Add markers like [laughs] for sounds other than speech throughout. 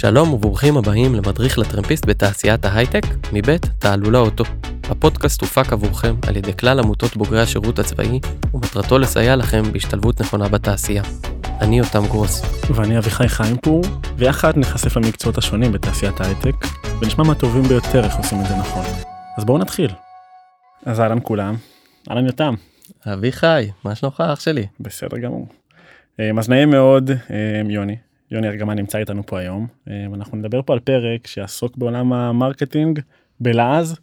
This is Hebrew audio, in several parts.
שלום וברוכים הבאים למדריך לטרמפיסט בתעשיית ההייטק, מבית תעלולה אוטו. הפודקאסט הופק עבורכם על ידי כלל עמותות בוגרי השירות הצבאי, ומטרתו לסייע לכם בהשתלבות נכונה בתעשייה. אני יותם גרוס. ואני אביחי חיימפור, ויחד נחשף למקצועות השונים בתעשיית ההייטק, ונשמע מהטובים ביותר איך עושים את זה נכון. אז בואו נתחיל. אז אהלן כולם, אהלן יותם. אביחי, מה שלומך אח שלי? בסדר גמור. אה, אז נעים מאוד, אה, יוני. יוני ארגמן נמצא איתנו פה היום. אה, אנחנו נדבר פה על פרק שיעסוק בעולם ה marketing בלעז,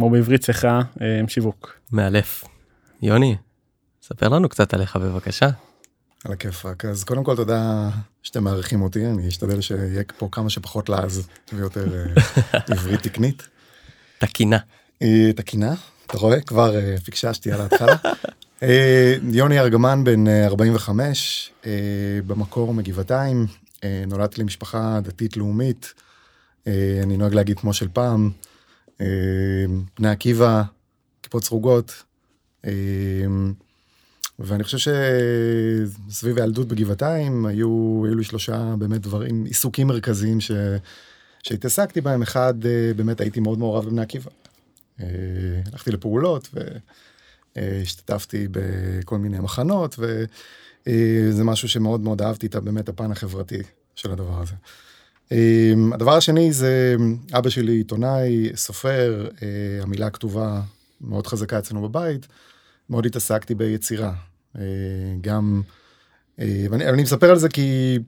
או בעברית צחה, שיווק. מאלף. יוני, ספר לנו קצת עליך בבקשה. על הכיפאק. אז קודם כל תודה שאתם מארחים אותי, אני אשתדל שיהיה פה כמה שפחות לעז ויותר [laughs] עברית תקנית. תקינה. תקינה, אתה רואה? כבר פיקששתי על ההתחלה. אה, יוני ארגמן בן 45, אה, אה, במקור מגבעתיים, נולדתי למשפחה דתית לאומית, אני נוהג להגיד כמו של פעם, בני עקיבא, כיפות סרוגות, ואני חושב שסביב הילדות בגבעתיים היו, היו לי שלושה באמת דברים, עיסוקים מרכזיים ש... שהתעסקתי בהם, אחד באמת הייתי מאוד מעורב בבני עקיבא. הלכתי לפעולות ו... השתתפתי בכל מיני מחנות, וזה משהו שמאוד מאוד אהבתי את באמת הפן החברתי של הדבר הזה. אה, הדבר השני זה אבא שלי עיתונאי, סופר, אה, המילה הכתובה מאוד חזקה אצלנו בבית, מאוד התעסקתי ביצירה. גם, ואני אני מספר על זה כי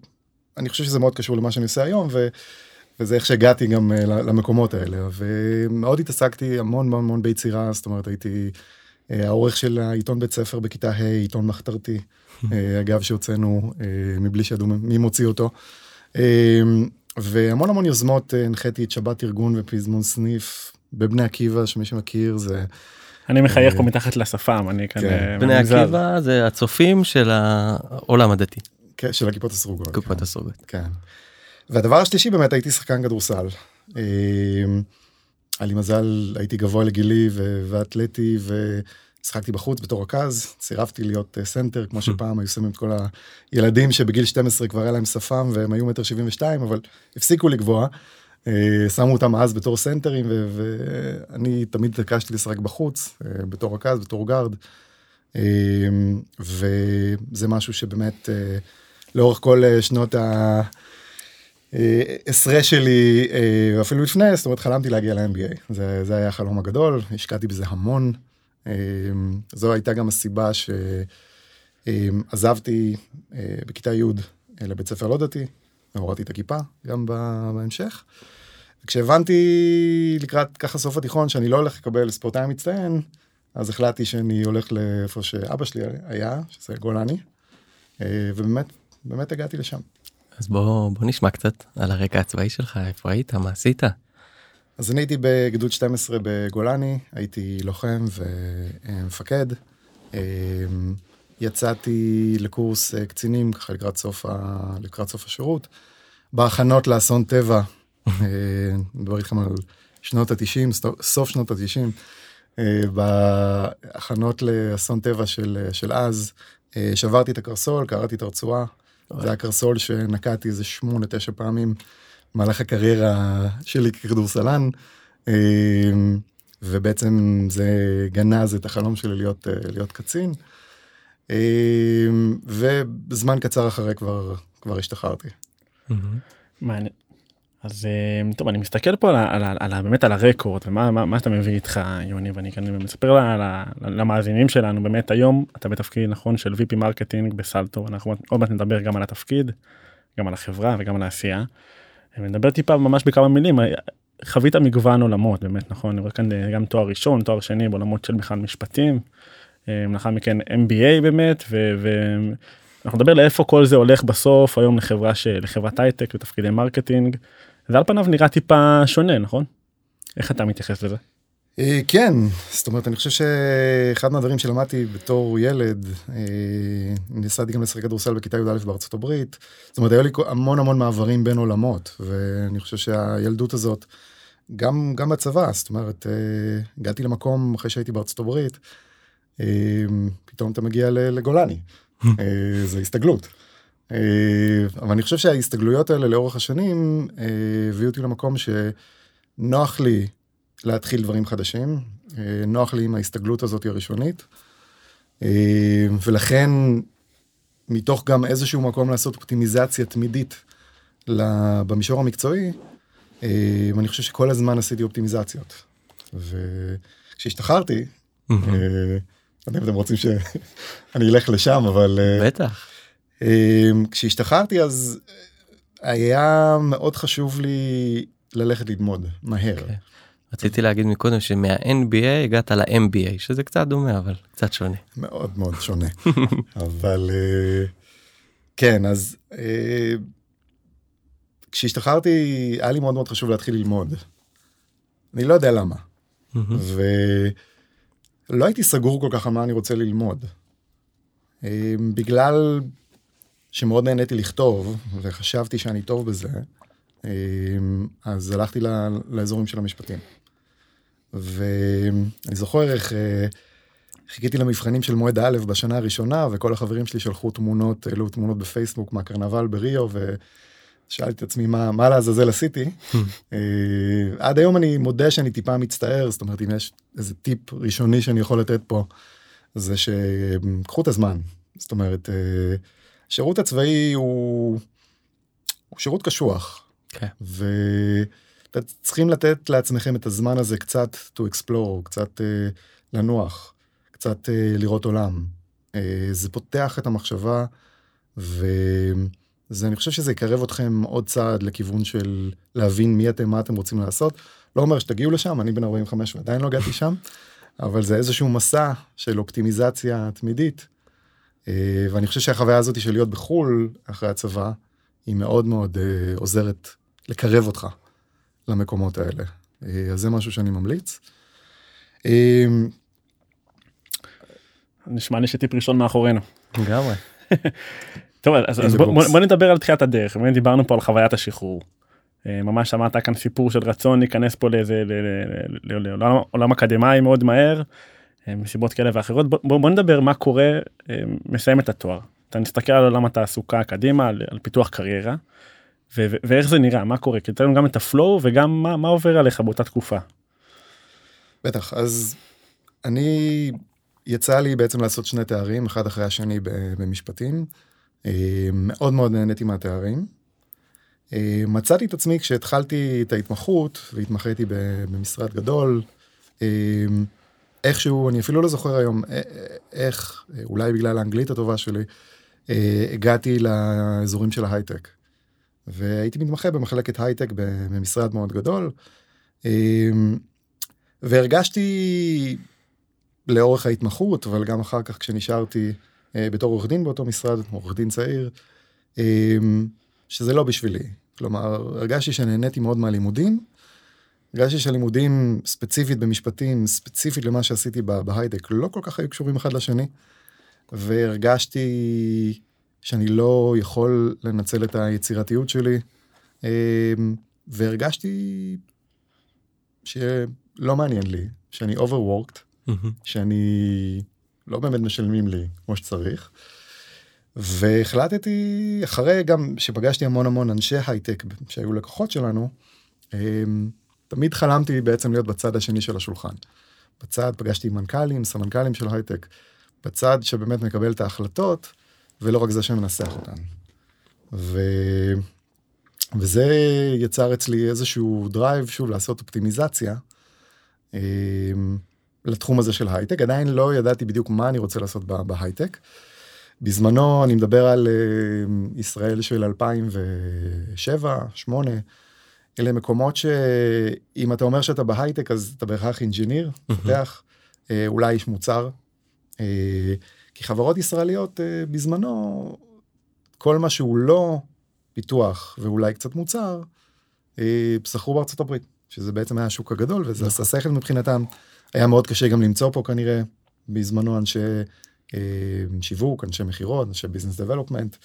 אני חושב שזה מאוד קשור למה שאני עושה היום, ו, וזה איך שהגעתי גם למקומות האלה. ומאוד התעסקתי המון המון המון ביצירה, זאת אומרת הייתי אה, העורך של העיתון בית ספר בכיתה ה', עיתון מחתרתי, [laughs] אה, אגב שהוצאנו אה, מבלי שידעו מי מוציא אותו. והמון המון יוזמות הנחיתי את שבת ארגון ופזמון סניף בבני עקיבא שמי שמכיר זה. אני מחייך פה מתחת לשפם אני כאן. כן. בני עקיבא זה הצופים של העולם הדתי. כן, של הכיפות הסרוגות. כיפות כן. הסרוגות. כן. והדבר השלישי באמת הייתי שחקן כדורסל. היה לי מזל, הייתי גבוה לגילי ואתלטי ושחקתי בחוץ בתור רכז, סירבתי להיות אה, center, כמו שפעם היו שמים את כל הילדים שבגיל 12 כבר היה להם שפם והם היו מטר 72, אבל הפסיקו לגבוה. אה, שמו אותם אז בתור סנטרים ואני תמיד התעקשתי לשחק בחוץ, אה, בתור רכז, בתור guard. וזה משהו שבאמת לאורך כל שנות ה... עשרה שלי אה, אפילו לפני זאת אומרת חלמתי להגיע ל-MBA זה, זה היה החלום הגדול השקעתי בזה המון אה, זו הייתה גם הסיבה שעזבתי אה, בכיתה י' לבית ספר לא דתי הורדתי את הכיפה גם בהמשך. כשהבנתי לקראת ככה סוף התיכון שאני לא הולך לקבל ספורטאי מצטיין אז החלטתי שאני הולך לאיפה שאבא שלי היה שזה גולני ובאמת באמת הגעתי לשם. אז בוא, בוא נשמע קצת על הרקע הצבאי שלך, איפה היית, מה עשית? אז אני הייתי בגדוד 12 בגולני, הייתי לוחם ומפקד. אמ, יצאתי לקורס אה, קצינים ככה לקראת סוף, ה... לקראת סוף השירות. בהכנות לאסון טבע, אה, מדבר איתכם על שנות ה-90, סוף שנות ה-90, אה, בהכנות לאסון טבע של, של אז, שברתי את הקרסול, קראתי את הרצועה, זה היה קרסול שנקעתי איזה שמונה, תשע פעמים במהלך הקריירה שלי ככדורסלן. אמ, ובעצם זה גנז את החלום שלי להיות, אה, להיות קצין. אמ, וזמן קצר אחרי כבר, כבר השתחררתי. מעניין. אז אה, טוב אני מסתכל פה על, על, על, על באמת על ה record ומה מה, מה אתה מביא איתך יוני ואני כאן מספר למאזינים שלנו באמת היום אתה בתפקיד נכון של VP marketing בסלטו אנחנו עוד מעט נדבר גם על התפקיד גם על החברה וגם על העשייה. נדבר טיפה ממש בכמה מילים חווית מגוון עולמות באמת נכון אני רואה כאן אה, גם תואר ראשון תואר שני בעולמות של בכלל משפטים. אה, לאחר מכן MBA באמת ואנחנו נדבר לאיפה כל זה הולך בסוף היום לחברה של לחברת הייטק ותפקידי marketing. זה על פניו נראה טיפה שונה נכון? איך אתה מתייחס לזה? אה, כן, זאת אומרת אני חושב שאחד מהדברים שלמדתי בתור ילד, אה, ניסיתי גם לשחק כדורסל בכיתה י"א בארצות הברית, זאת אומרת היו לי המון המון מעברים בין עולמות, ואני חושב שהילדות הזאת, גם, גם בצבא, זאת אומרת, אה, הגעתי למקום אחרי שהייתי בארצות הברית, פתאום אתה מגיע לגולני, [laughs] זה הסתגלות. אה, אבל אני חושב שההסתגלויות האלה לאורך השנים אה, הביאו אותי למקום שנוח לי להתחיל דברים חדשים, אה, נוח לי עם ההסתגלות הזאת הראשונית, ולכן מתוך גם איזשהו מקום לעשות אופטימיזציה תמידית במישור המקצועי, אני חושב שכל הזמן עשיתי אופטימיזציות. וכשהשתחררתי, לא יודע אם אתם רוצים שאני [laughs] אלך לשם, אבל... בטח. אמ, כשהשתחררתי אז היה מאוד חשוב לי ללכת ללמוד מהר. Okay. אוקיי. רציתי להגיד מקודם שמה-NBA הגעת ל-MBA שזה קצת דומה אבל קצת שונה. מאוד מאוד שונה [laughs] אבל אה, כן אז אה, כשהשתחררתי היה לי מאוד מאוד חשוב להתחיל ללמוד. אני לא יודע למה. ולא הייתי סגור כל כך על מה אני רוצה ללמוד. אמ, בגלל שמאוד נהניתי לכתוב, וחשבתי שאני טוב בזה, אמ, אז הלכתי לאזורים של המשפטים. ואני זוכר איך אה, חיכיתי למבחנים של מועד א' בשנה הראשונה, וכל החברים שלי שלחו תמונות, העלו תמונות בפייסבוק מהקרנבל בריו, ושאלתי את עצמי מה, מה לעזאזל עשיתי. [laughs] אה, עד היום אני מודה שאני טיפה מצטער, זאת אומרת, אם יש איזה טיפ ראשוני שאני יכול לתת פה, זה שקחו את הזמן. זאת אומרת, אה, השירות הצבאי הוא, הוא שירות קשוח. כן. ואתם צריכים לתת לעצמכם את הזמן הזה קצת to explore, קצת uh, לנוח, קצת uh, לראות עולם. Uh, זה פותח את המחשבה, ואני חושב שזה יקרב אתכם עוד צעד לכיוון של להבין מי אתם, מה אתם רוצים לעשות. לא אומר שתגיעו לשם, אני בן 45 ועדיין לא הגעתי שם, אבל זה איזשהו מסע של אופטימיזציה תמידית. אה, ואני חושב שהחוויה הזאת של להיות בחו"ל אחרי הצבא, היא מאוד מאוד אה, עוזרת לקרב אותך למקומות האלה. אה, אז זה משהו שאני ממליץ. נשמע לי שטיפ ראשון מאחורינו. לגמרי. [laughs] טוב אז, אז בוא, בוא נדבר על תחילת הדרך באמת דיברנו פה על חוויית השחרור. ממש שמעת כאן סיפור של רצון להיכנס פה לאיזה לעולם אקדמאי מאוד מהר מסיבות כאלה ואחרות בוא, בוא נדבר מה קורה אה, מסיים את התואר אתה מסתכל על עולם התעסוקה קדימה על, על פיתוח קריירה ו- ואיך זה נראה מה קורה כי תן גם את הפלואו וגם מה, מה עובר עליך באותה תקופה. בטח אז אני יצא לי בעצם לעשות שני תארים אחד אחרי השני במשפטים אה, מאוד מאוד נהניתי מהתארים. מצאתי את עצמי כשהתחלתי את ההתמחות והתמחיתי במשרד גדול. איכשהו, אני אפילו לא זוכר היום אה, אה, איך, אה, אולי בגלל האנגלית הטובה שלי, הגעתי לאזורים של ההייטק. והייתי מתמחה במחלקת הייטק במשרד מאוד גדול, והרגשתי לאורך ההתמחות, אבל גם אחר כך כשנשארתי בתור עורך דין באותו משרד, עורך דין צעיר, שזה לא בשבילי. כלומר, הרגשתי שנהניתי מאוד מהלימודים, הרגשתי שהלימודים ספציפית במשפטים, ספציפית למה שעשיתי בהייטק, לא כל כך היו קשורים אחד לשני. והרגשתי שאני לא יכול לנצל את היצירתיות שלי, אמ, והרגשתי שלא מעניין לי, שאני overworked, mm-hmm. שאני לא באמת משלמים לי כמו שצריך. והחלטתי, אחרי גם שפגשתי המון המון אנשי הייטק שהיו לקוחות שלנו, אמ, תמיד חלמתי בעצם להיות בצד השני של השולחן. בצד פגשתי מנכ"לים, סמנכ"לים של הייטק, בצד שבאמת מקבל את ההחלטות, ולא רק זה שמנסח אותן. ו... וזה יצר אצלי איזשהו drive, שוב, לעשות אופטימיזציה אה, לתחום הזה של הייטק. עדיין לא ידעתי בדיוק מה אני רוצה לעשות בהייטק. בזמנו, אני מדבר על אה, ישראל של 2007, 2008, אלה מקומות שאם אתה אומר שאתה בהייטק אז אתה בהכרח engineer, מפתח, אה, אולי איש מוצר. אה, כי חברות ישראליות אה, בזמנו, כל מה שהוא לא פיתוח ואולי קצת מוצר, שכרו בארצות הברית, שזה בעצם היה השוק הגדול וזה נכון. עשה שכל מבחינתם. היה מאוד קשה גם למצוא פה כנראה בזמנו אנשי שיווק, אנשי מכירות, אנשי ביזנס דבלופמנט.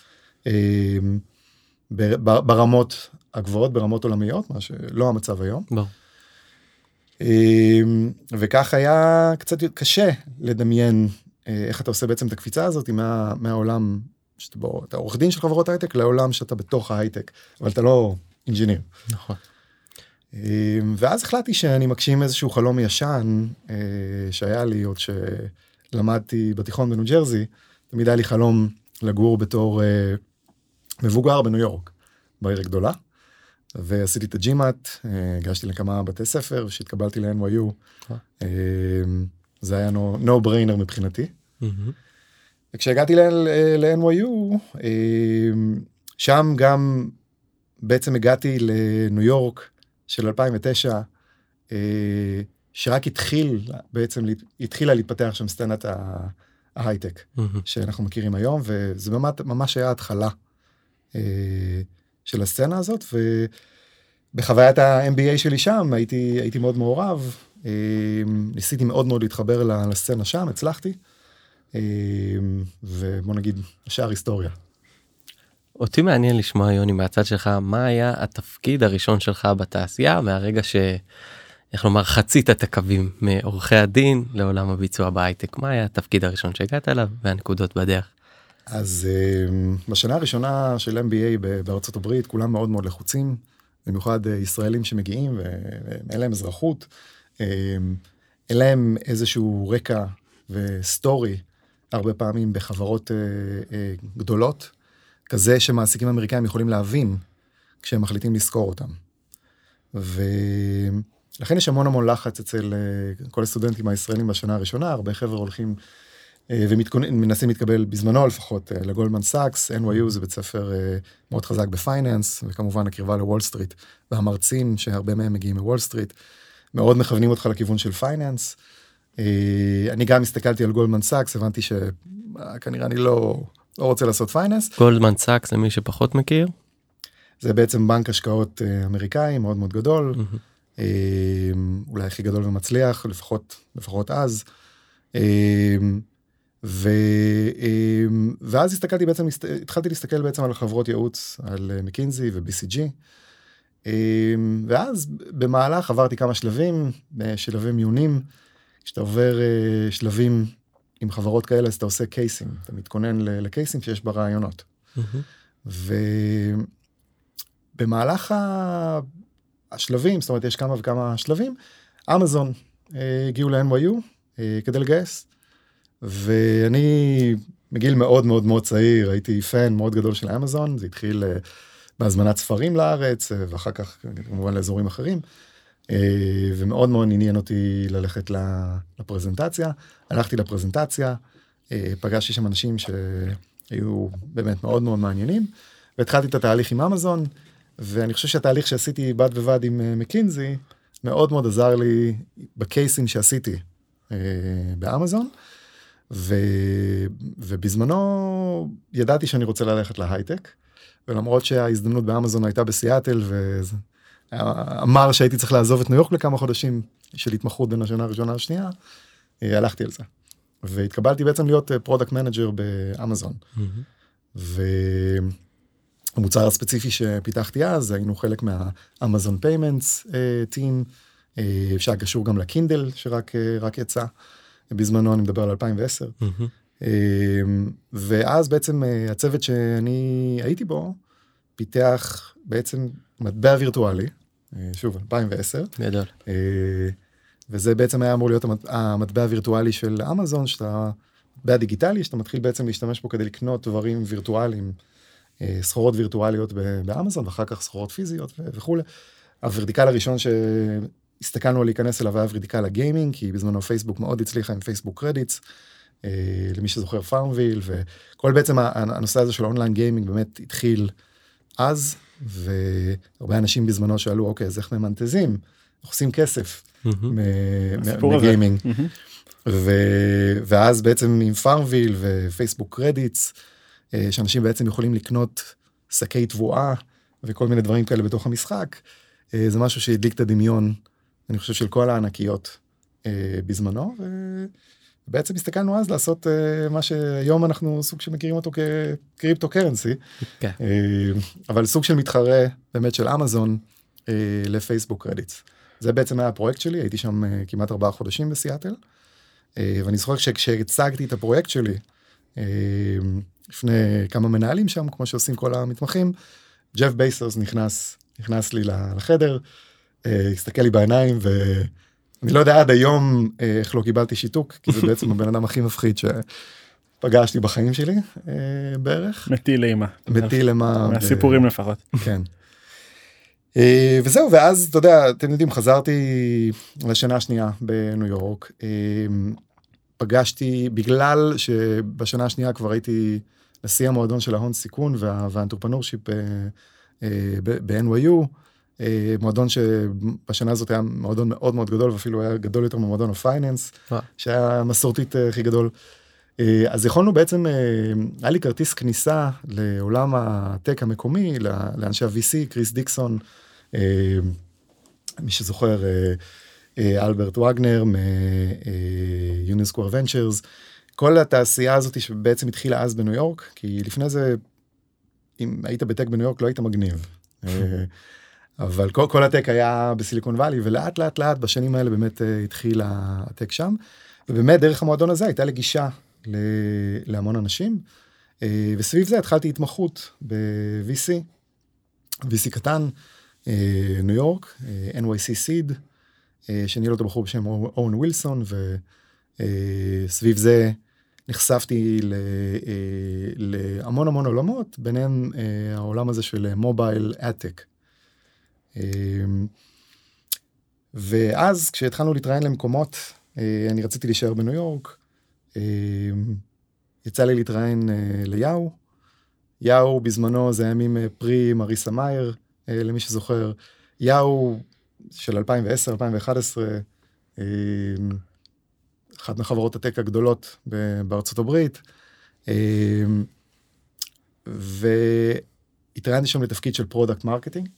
ברמות הגבוהות, ברמות עולמיות, מה שלא המצב היום. לא. וכך היה קצת קשה לדמיין אה, איך אתה עושה בעצם את הקפיצה הזאת מה, מהעולם שאתה בו, אתה עורך דין של חברות הייטק לעולם שאתה בתוך ההייטק, אבל אתה לא engineer. נכון. אמ, ואז החלטתי שאני מגשים איזשהו חלום ישן אה, שהיה לי עוד שלמדתי בתיכון בניו ג'רזי, תמיד היה לי חלום לגור בתור אה, מבוגר בניו יורק, בעיר הגדולה. ועשיתי את הג'ימאט, אה, הגשתי לכמה בתי ספר, כשהתקבלתי ל-NYU, אמ, זה היה no brainer מבחינתי. וכשהגעתי ל-NYU, שם גם בעצם הגעתי לניו יורק של 2009, אה, שרק התחיל בעצם, התחילה להתפתח שם סצנת ההייטק. שאנחנו מכירים היום, וזה ממש, היה התחלה אה, של הסצנה הזאת, ובחוויית ה-MBA שלי שם הייתי, הייתי מאוד מעורב, אה, ניסיתי מאוד מאוד להתחבר לסצנה שם, הצלחתי, אה, ובוא נגיד, השאר היסטוריה. אותי מעניין לשמוע יוני מהצד שלך מה היה התפקיד הראשון שלך בתעשייה מהרגע ש... איך לומר חצית את הקווים מעורכי הדין לעולם הביצוע בהייטק מה היה התפקיד הראשון שהגעת אליו והנקודות בדרך. אז אה, בשנה הראשונה של MBA בארצות הברית כולם מאוד מאוד לחוצים, במיוחד אה, ישראלים שמגיעים ואין להם אזרחות, אה, אין להם איזשהו רקע וסטורי הרבה פעמים בחברות אה, אה, גדולות, כזה שמעסיקים אמריקאים יכולים להבין כשהם מחליטים לשכור אותם. ולכן יש המון המון לחץ אצל כל הסטודנטים הישראלים בשנה הראשונה, הרבה חבר'ה הולכים ומנסים להתקבל בזמנו לפחות אה, לגולדמן סאקס, NYU זה בית ספר אה, מאוד חזק ב finance, וכמובן הקרבה לוול סטריט, והמרצים שהרבה מהם מגיעים מוול סטריט, מאוד מכוונים אותך לכיוון של finance. אה, אני גם הסתכלתי על גולדמן סאקס, הבנתי שכנראה אני לא, לא רוצה לעשות finance, גולדמן סאקס למי שפחות מכיר. זה בעצם בנק השקעות אה, אמריקאי מאוד מאוד גדול. אה, אולי הכי גדול ומצליח, לפחות, לפחות אז. ו, אה, ואז הסתכלתי בעצם, התחלתי להסתכל בעצם על חברות ייעוץ, על אה, מקינזי ו-BCG. אה, ואז במהלך עברתי כמה שלבים, אה, שלבי מיונים. כשאתה עובר אה, שלבים עם חברות כאלה, אז אתה עושה קייסים, אתה מתכונן לקייסים שיש בה רעיונות. מהמם. ובמהלך השלבים, זאת אומרת יש כמה וכמה שלבים, אמזון הגיעו ל-NYU כדי לגייס. ואני מגיל מאוד מאוד מאוד צעיר הייתי פן מאוד גדול של אמזון, זה התחיל אה, בהזמנת ספרים לארץ אה, ואחר כך כמובן לאזורים אחרים. אה, ומאוד מאוד עניין אותי ללכת לפרזנטציה, הלכתי לפרזנטציה, פגשתי שם אנשים שהיו באמת מאוד מאוד מעניינים, והתחלתי את התהליך עם אמזון, ואני חושב שהתהליך שעשיתי בד בבד עם מקינזי, מאוד מאוד עזר לי בקייסים שעשיתי באמזון, ו, ובזמנו ידעתי שאני רוצה ללכת להייטק, ולמרות שההזדמנות באמזון הייתה בסיאטל, ואומר שהייתי צריך לעזוב את ניו יורק לכמה חודשים של התמחות בין השנה הראשונה לשנייה, אה, הלכתי על זה. והתקבלתי בעצם להיות product manager באמזון. מהמם. והמוצר הספציפי שפיתחתי אז, היינו חלק מהאמזון payments team, אה, שהיה קשור גם לקינדל שרק אה, יצא. בזמנו אני מדבר על 2010. מהמם. אה, ואז בעצם אה, הצוות שאני הייתי בו, פיתח בעצם מטבע וירטואלי, אה, שוב 2010, גדול. אה, וזה בעצם היה אמור להיות המט- המטבע הווירטואלי של אמזון, שאתה, מטבע דיגיטלי, שאתה מתחיל בעצם להשתמש בו כדי לקנות דברים וירטואליים, סחורות וירטואליות באמזון, ואחר כך סחורות פיזיות וכולי. ה vertical הראשון שהסתכלנו על להיכנס אליו היה vertical ה gaming, כי בזמנו פייסבוק מאוד הצליחה עם פייסבוק credits, אה, למי שזוכר פארמוויל, וכל בעצם הנושא הזה של online gaming באמת התחיל אז, והרבה אנשים בזמנו שאלו, אוקיי, אז איך ממנטזים? איך עושים כסף. מ gaming? ו- ואז בעצם עם פארמוויל ופייסבוק credits, אה, שאנשים בעצם יכולים לקנות שקי תבואה וכל מיני דברים כאלה בתוך המשחק, אה, זה משהו שהדליק את הדמיון, אני חושב, של כל הענקיות אה, בזמנו, ובעצם הסתכלנו אז לעשות אה, מה שהיום אנחנו סוג שמכירים אותו כ cryptocurrency, כן. אה, אבל סוג של מתחרה באמת של אמזון אה, לפייסבוק credits. זה בעצם היה הפרויקט שלי, הייתי שם אה, כמעט ארבעה חודשים בסיאטל. אה, ואני זוכר שכשהצגתי את הפרויקט שלי, אה, לפני כמה מנהלים שם, כמו שעושים כל המתמחים, ג'ף בזוס נכנס, נכנס לי לחדר, הסתכל לי בעיניים, ואני לא יודע עד היום אה, איך לא קיבלתי שיתוק, כי זה בעצם [laughs] הבן אדם הכי מפחיד שפגשתי בחיים שלי אה, בערך. מטיל אימה. מטיל אימה. מהסיפורים לפחות. כן. אה, וזהו ואז אתה יודע אתם יודעים חזרתי לשנה השנייה בניו יורק אה, פגשתי בגלל שבשנה השנייה כבר הייתי נשיא המועדון של ההון סיכון וה entrepreneurship ב-NYU מועדון שבשנה הזאת היה מועדון מאוד מאוד גדול ואפילו היה גדול יותר ממועדון ה finance שהיה מסורתית אה, הכי גדול. אז יכולנו בעצם היה לי כרטיס כניסה לעולם הטק המקומי לאנשי ה-VC קריס דיקסון אה, מי שזוכר, אה, אה, אלברט וגנר מיוניסקור ונצ'רס, כל התעשייה הזאת שבעצם התחילה אז בניו יורק, כי לפני זה, אם היית בטק בניו יורק לא היית מגניב. [laughs] אבל כל, כל הטק היה בסיליקון וואלי ולאט לאט לאט בשנים האלה באמת התחיל הטק שם ובאמת דרך המועדון הזה הייתה לי גישה להמון אנשים וסביב זה התחלתי התמחות ב-VC, VC קטן אה, ניו יורק, אה, NYC סיד, אה, שניהל אותו בחור בשם אורן ווילסון, וסביב זה נחשפתי להמון המון עולמות, ביניהם העולם הזה של מובייל אטק. ואז כשהתחלנו להתראיין למקומות, אני רציתי להישאר בניו יורק, יצא לי להתראיין ליאו. יאו בזמנו זה ימים pre מריסה מאייר, אה, למי שזוכר. יאו של 2010-2011, אה, אחת מחברות ה tech הגדולות בארצות הברית. אה, והתראיינתי שם לתפקיד של product marketing.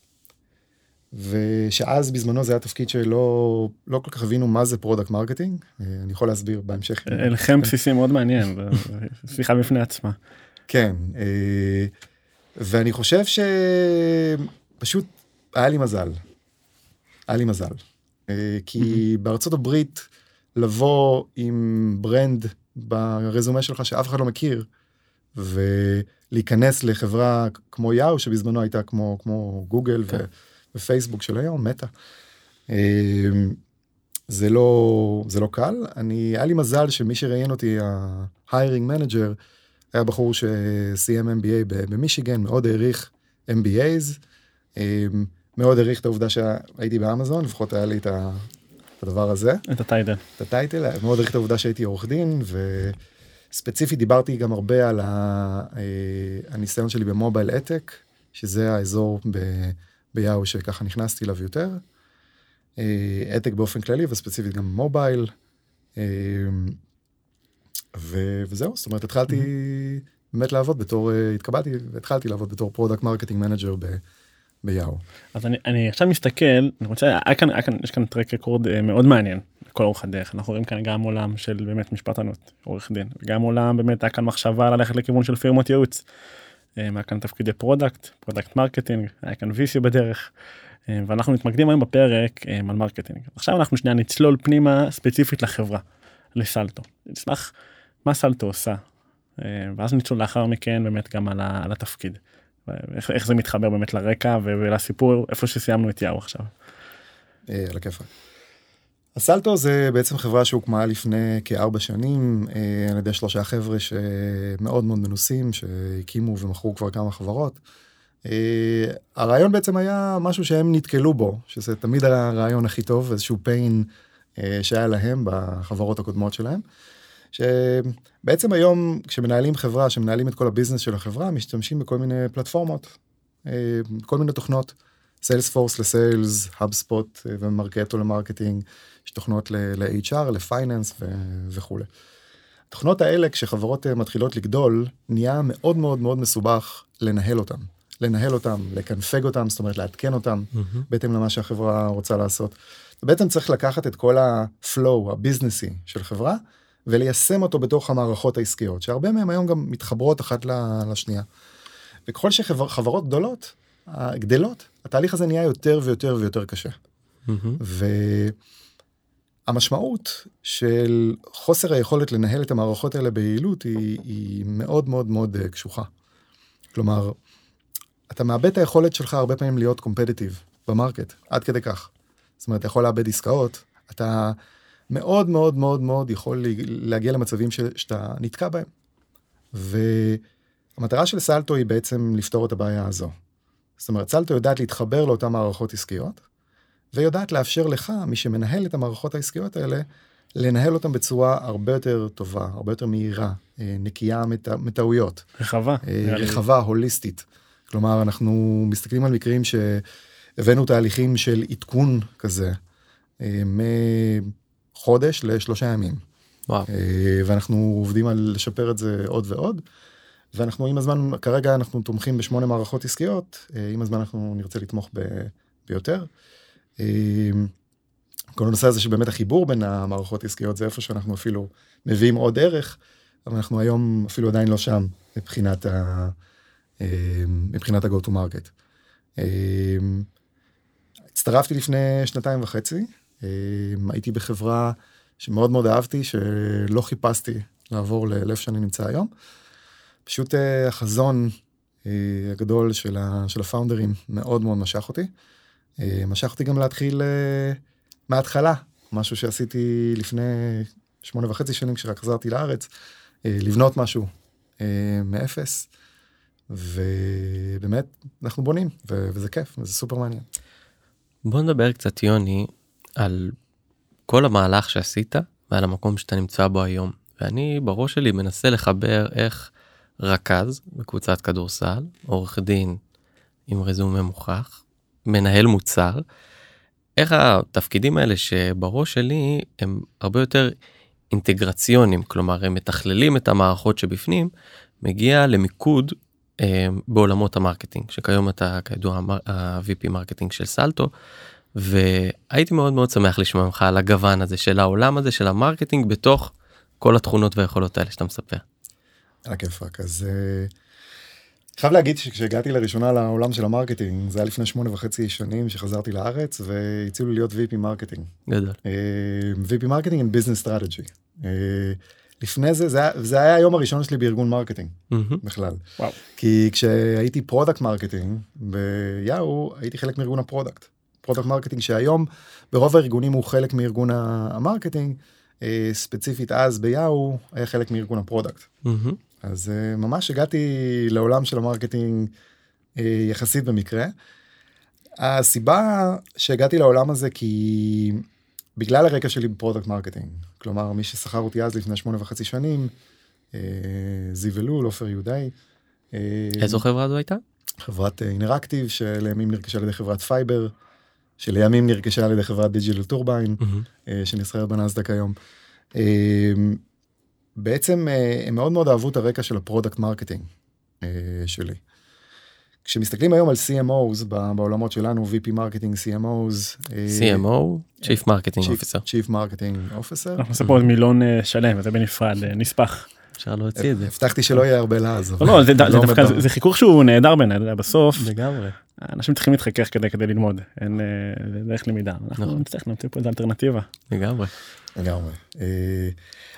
ושאז בזמנו זה היה תפקיד שלא לא כל כך הבינו מה זה product marketing אני יכול להסביר בהמשך. לכם בסיסי מאוד מעניין שיחה בפני עצמה. כן ואני חושב פשוט היה לי מזל. היה לי מזל. אה, כי בארצות הברית לבוא עם brand ברזומה שלך שאף אחד לא מכיר ולהיכנס לחברה כמו יאו שבזמנו הייתה כמו כמו גוגל. כן. ופייסבוק של היום מטא. אה, זה לא זה לא קל אני היה לי מזל שמי שראיין אותי ה-hiring manager היה בחור שסיים MBA במישיגן מאוד העריך MBAs. אמ, מאוד העריך את העובדה שהייתי באמזון, לפחות היה לי את הדבר הזה. את הטייטל. את הטייטל, מאוד העריך את העובדה שהייתי עורך דין, וספציפית דיברתי גם הרבה על אה, הניסיון שלי ב mobile ad tech, שזה האזור ביאו שככה נכנסתי אליו יותר. ad tech אה, באופן כללי וספציפית גם mobile. אמ, וזהו, זאת אומרת התחלתי באמת לעבוד בתור, אה, התקבלתי והתחלתי לעבוד בתור פרודקט מרקטינג מנג'ר ביאו. אז אני, אני עכשיו מסתכל, אני רוצה, היה כאן, היה כאן, יש כאן track record אה, מאוד מעניין כל אורך הדרך, אנחנו רואים כאן גם עולם של באמת משפטנות, עורך דין, וגם עולם באמת היה כאן מחשבה ללכת לכיוון של פירמות ייעוץ. אה, היה כאן תפקידי product, product marketing, היה כאן VC בדרך. אה, ואנחנו מתמקדים היום בפרק על marketing. עכשיו אנחנו שנייה נצלול פנימה ספציפית לחברה, ל Salto. נשמח מה Salto עושה, ואז נצלול לאחר מכן באמת גם על, על התפקיד. איך, איך זה מתחבר באמת לרקע ולסיפור איפה שסיימנו את יאו עכשיו. אה, על הכיפאק. ה Salto זה בעצם חברה שהוקמה לפני כארבע שנים אה, על ידי שלושה חבר'ה שמאוד מאוד מנוסים שהקימו ומכרו כבר כמה חברות. אה, הרעיון בעצם היה משהו שהם נתקלו בו שזה תמיד הרעיון הכי טוב איזשהו pain שהיה להם בחברות הקודמות שלהם. שבעצם היום כשמנהלים חברה שמנהלים את כל ה business של החברה משתמשים בכל מיני פלטפורמות אה, כל מיני תוכנות Salesforce ל sales HubSpot ו Marketo ל marketing יש תוכנות ל-HR ל finance וכולי. התוכנות האלה כשחברות אה, מתחילות לגדול נהיה מאוד מאוד מאוד מסובך לנהל אותם לנהל אותם לקנפג אותם זאת אומרת לעדכן אותם mm-hmm. בהתאם למה שהחברה רוצה לעשות. בעצם צריך לקחת את כל הפלואו הביזנסי של חברה וליישם אותו בתוך המערכות העסקיות, שהרבה מהם היום גם מתחברות אחת לשנייה. וככל שחברות גדולות, גדלות, התהליך הזה נהיה יותר ויותר ויותר קשה. Mm-hmm. המשמעות של חוסר היכולת לנהל את המערכות האלה ביעילות היא, היא מאוד מאוד מאוד אה, קשוחה. כלומר, אתה מאבד את היכולת שלך הרבה פעמים להיות קומפטיטיב במרקט, עד כדי כך. זאת אומרת, אתה יכול לאבד עסקאות, אתה מאוד מאוד מאוד מאוד יכול להגיע למצבים ש, שאתה נתקע בהם. והמטרה של סלטו היא בעצם לפתור את הבעיה הזו. זאת אומרת, סלטו יודעת להתחבר לאותן מערכות עסקיות, ויודעת לאפשר לך, מי שמנהל את המערכות העסקיות האלה, לנהל אותם בצורה הרבה יותר טובה, הרבה יותר מהירה, אה, נקייה מטעויות. רחבה. אה, רחבה, הוליסטית. כלומר, אנחנו מסתכלים על מקרים שהבאנו תהליכים של עדכון כזה, אה, מחודש לשלושה ימים. וואו. ואנחנו עובדים על לשפר את זה עוד ועוד. ואנחנו עם הזמן, כרגע אנחנו תומכים בשמונה מערכות עסקיות, עם הזמן אנחנו נרצה לתמוך ב, ביותר. אמ, כל הנושא הזה שבאמת החיבור בין המערכות העסקיות זה איפה שאנחנו אפילו מביאים עוד ערך, אבל אנחנו היום אפילו עדיין לא שם מבחינת ה... אמ, מבחינת ה-go to market. אמ, הצטרפתי לפני שנתיים וחצי, הייתי בחברה שמאוד מאוד אהבתי, שלא חיפשתי לעבור לאיפה שאני נמצא היום. פשוט אה, החזון אה, הגדול של, הפאונדרים מאוד מאוד משך אותי. אה, משך אותי גם להתחיל אה, מההתחלה, משהו שעשיתי לפני שמונה וחצי שנים כשרק חזרתי לארץ, אה, לבנות משהו מאפס, ובאמת אנחנו בונים, וזה כיף, וזה סופר מעניין. בוא נדבר קצת יוני על כל המהלך שעשית ועל המקום שאתה נמצא בו היום. ואני בראש שלי מנסה לחבר איך רכז בקבוצת כדורסל, עורך דין עם רזומה מוכח, מנהל מוצר, איך התפקידים האלה שבראש שלי הם הרבה יותר אינטגרציונים, כלומר הם מתכללים את המערכות שבפנים, מגיע למיקוד אה, בעולמות ה marketing, שכיום אתה כידוע ה-VP marketing של Salto, והייתי מאוד מאוד שמח לשמוע ממך על הגוון הזה של העולם הזה של ה marketing בתוך כל התכונות והיכולות האלה שאתה מספר. על הכיפאק, אז... אה... חייב להגיד שכשהגעתי לראשונה לעולם של ה marketing זה היה לפני שמונה וחצי שנים שחזרתי לארץ והציעו לי להיות VP marketing. גדול. אה, VP marketing עם business strategy. לפני זה, זה היה, זה היה היום הראשון שלי בארגון marketing mm-hmm. בכלל. וואו. כי כשהייתי product marketing ב Yahoo הייתי חלק מארגון ה product. product marketing שהיום ברוב הארגונים הוא חלק מארגון ה marketing. אה, ספציפית אז ביאו היה חלק מארגון ה product. Mm-hmm. אז אה, ממש הגעתי לעולם של ה marketing אה, יחסית במקרה. הסיבה שהגעתי לעולם הזה כי בגלל הרקע שלי ב product marketing, כלומר מי ששכר אותי אז לפני שמונה וחצי שנים, אה, זיו אלול, עופר יהודאי. איזו חברה זו הייתה? חברת Inneractive שלימים נרכשה על ידי חברת Fyber, שלימים נרכשה על ידי חברת Digital Turbine, mm-hmm. שנסחרת בנסדק היום. בעצם אה, הם מאוד מאוד אהבו את הרקע של ה product marketing אה, שלי. כשמסתכלים היום על CMOs בעולמות שלנו, VP marketing, CMOs. CMO, Chief Marketing Officer. Chief Marketing Officer. אנחנו נעשה פה עוד מילון אה, שלם, זה בנפרד, נספח. אפשר להוציא את זה. הבטחתי שלא יהיה הרבה לעז. לא, לא, זה לא דווקא, זה חיכוך שהוא נהדר בעיניי, בסוף. לגמרי. אנשים צריכים להתחכך כדי כדי ללמוד, אין דרך למידה. אנחנו נכון. נצטרך להמציא פה איזה אלטרנטיבה. לגמרי. לגמרי.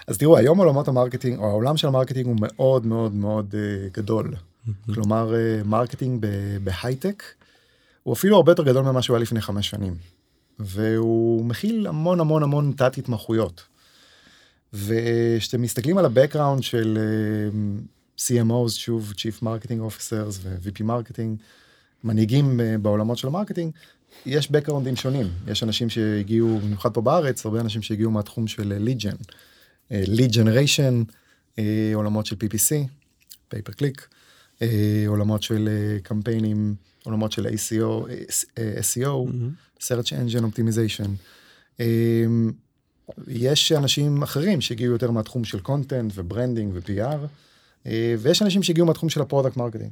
אז תראו היום עולמות ה marketing או העולם של ה marketing הוא מאוד מאוד מאוד אה, גדול. כלומר marketing בהייטק הוא אפילו הרבה יותר גדול ממה שהוא היה לפני חמש שנים. והוא מכיל המון המון המון תת התמחויות. וכשאתם מסתכלים על ה-Background של CMOs, שוב Chief Marketing Officers ו-VP Marketing, מנהיגים uh, בעולמות של המרקטינג, יש Backgroundים שונים. יש אנשים שהגיעו, במיוחד פה בארץ, הרבה אנשים שהגיעו מהתחום של gen. lead generation, אה, עולמות של PPC, pay per click, אה, עולמות של אה, קמפיינים, עולמות של ACO, SEO, mm-hmm. search engine optimization. יש אנשים אחרים שהגיעו יותר מהתחום של content ו branding ו-PR, ויש אנשים שהגיעו מהתחום של ה product marketing.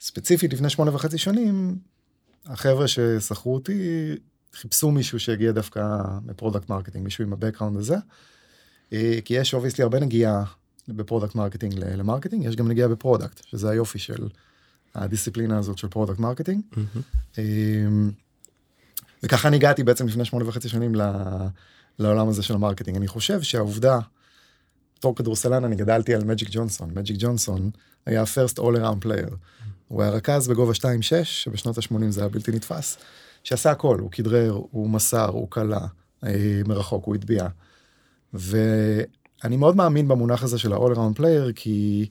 ספציפית לפני שמונה וחצי שנים, החבר'ה ששכרו אותי חיפשו מישהו שהגיע דווקא מ product marketing, מישהו עם ה background הזה. אה, כי יש obviously הרבה נגיעה ב product marketing ל marketing, יש גם נגיעה ב product, שזה היופי של הדיסציפלינה הזאת של product marketing. Mm-hmm. וככה אני הגעתי בעצם לפני שמונה וחצי שנים ל- לעולם הזה של ה marketing. אני חושב שהעובדה, בתור כדורסלן אני גדלתי על מג'יק ג'ונסון. מג'יק ג'ונסון היה first all around player. הוא היה רכז בגובה 2-6, שבשנות ה-80 זה היה בלתי נתפס, שעשה הכל, הוא כדרר, הוא מסר, הוא קלע, אה, מרחוק, הוא הטביע. ואני מאוד מאמין במונח הזה של ה-all around player, כי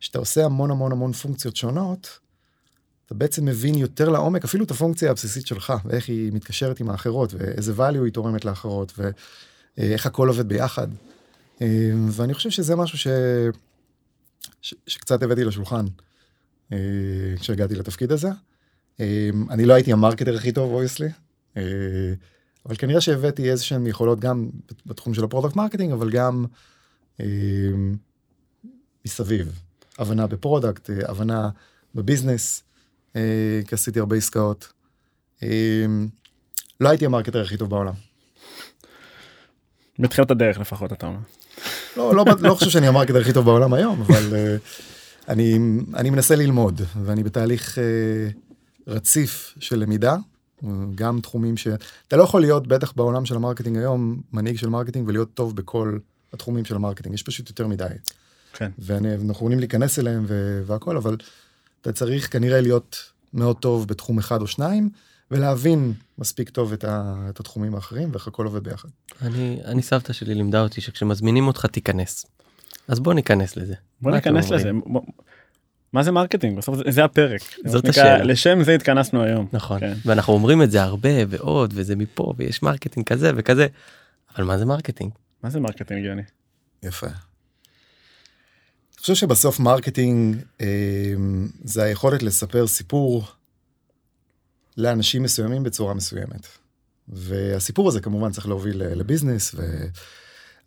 כשאתה עושה המון המון המון פונקציות שונות, אתה בעצם מבין יותר לעומק אפילו את הפונקציה הבסיסית שלך, ואיך היא מתקשרת עם האחרות, ואיזה value היא תורמת לאחרות, ואיך הכל עובד ביחד. אה, ואני חושב שזה משהו ש... ש... שקצת הבאתי לשולחן כשהגעתי לתפקיד הזה. אה, אני לא הייתי ה marketer הכי טוב, obviously, אבל כנראה שהבאתי איזה שהן יכולות גם בתחום של ה product marketing, אבל גם מסביב. הבנה ב product, הבנה ב business, כי עשיתי הרבה עסקאות. לא הייתי ה marketer הכי טוב בעולם. בתחילת הדרך לפחות אתה אומר. לא, לא, לא חושב שאני ה marketer הכי טוב בעולם היום, אבל אני, אני מנסה ללמוד, ואני בתהליך uh, רציף של למידה, גם תחומים ש... אתה לא יכול להיות, בטח בעולם של ה marketing היום, מנהיג של marketing ולהיות טוב בכל התחומים של ה marketing, יש פשוט יותר מדי. כן. ואנחנו יכולים להיכנס אליהם והכל, אבל אתה צריך כנראה להיות מאוד טוב בתחום אחד או שניים, ולהבין מספיק טוב את, ה, את התחומים האחרים ואיך הכל עובד ביחד. אני, אני סבתא שלי לימדה אותי שכשמזמינים אותך תיכנס. אז בוא ניכנס לזה. בוא ניכנס לזה. בוא... מה זה marketing בסוף זה, זה הפרק זאת השאלה לשם זה התכנסנו היום נכון כן. ואנחנו אומרים את זה הרבה ועוד וזה מפה ויש marketing כזה וכזה אבל מה זה marketing מה זה marketing יוני יפה. אני חושב שבסוף marketing אה, זה היכולת לספר סיפור לאנשים מסוימים בצורה מסוימת. והסיפור הזה כמובן צריך להוביל ל business, ו...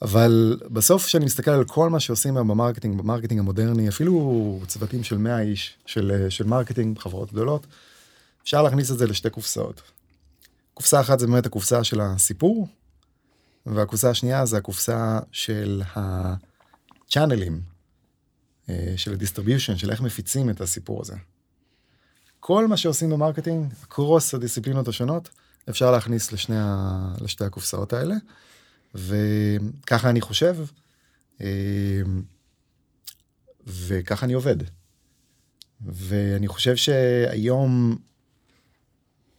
אבל בסוף כשאני מסתכל על כל מה שעושים היום ב marketing, ב marketing המודרני, אפילו צוותים של 100 איש של, של marketing, חברות גדולות, אפשר להכניס את זה לשתי קופסאות. קופסה אחת זה באמת הקופסה של הסיפור, והקופסה השנייה זה הקופסה של הצ'אנלים, אה, של ה distribution, של איך מפיצים את הסיפור הזה. כל מה שעושים ב marketing, cross הדיסציפלינות השונות, אפשר להכניס לשני ה... לשתי הקופסאות האלה, וככה אני חושב, אה, וככה אני עובד. ואני חושב שהיום,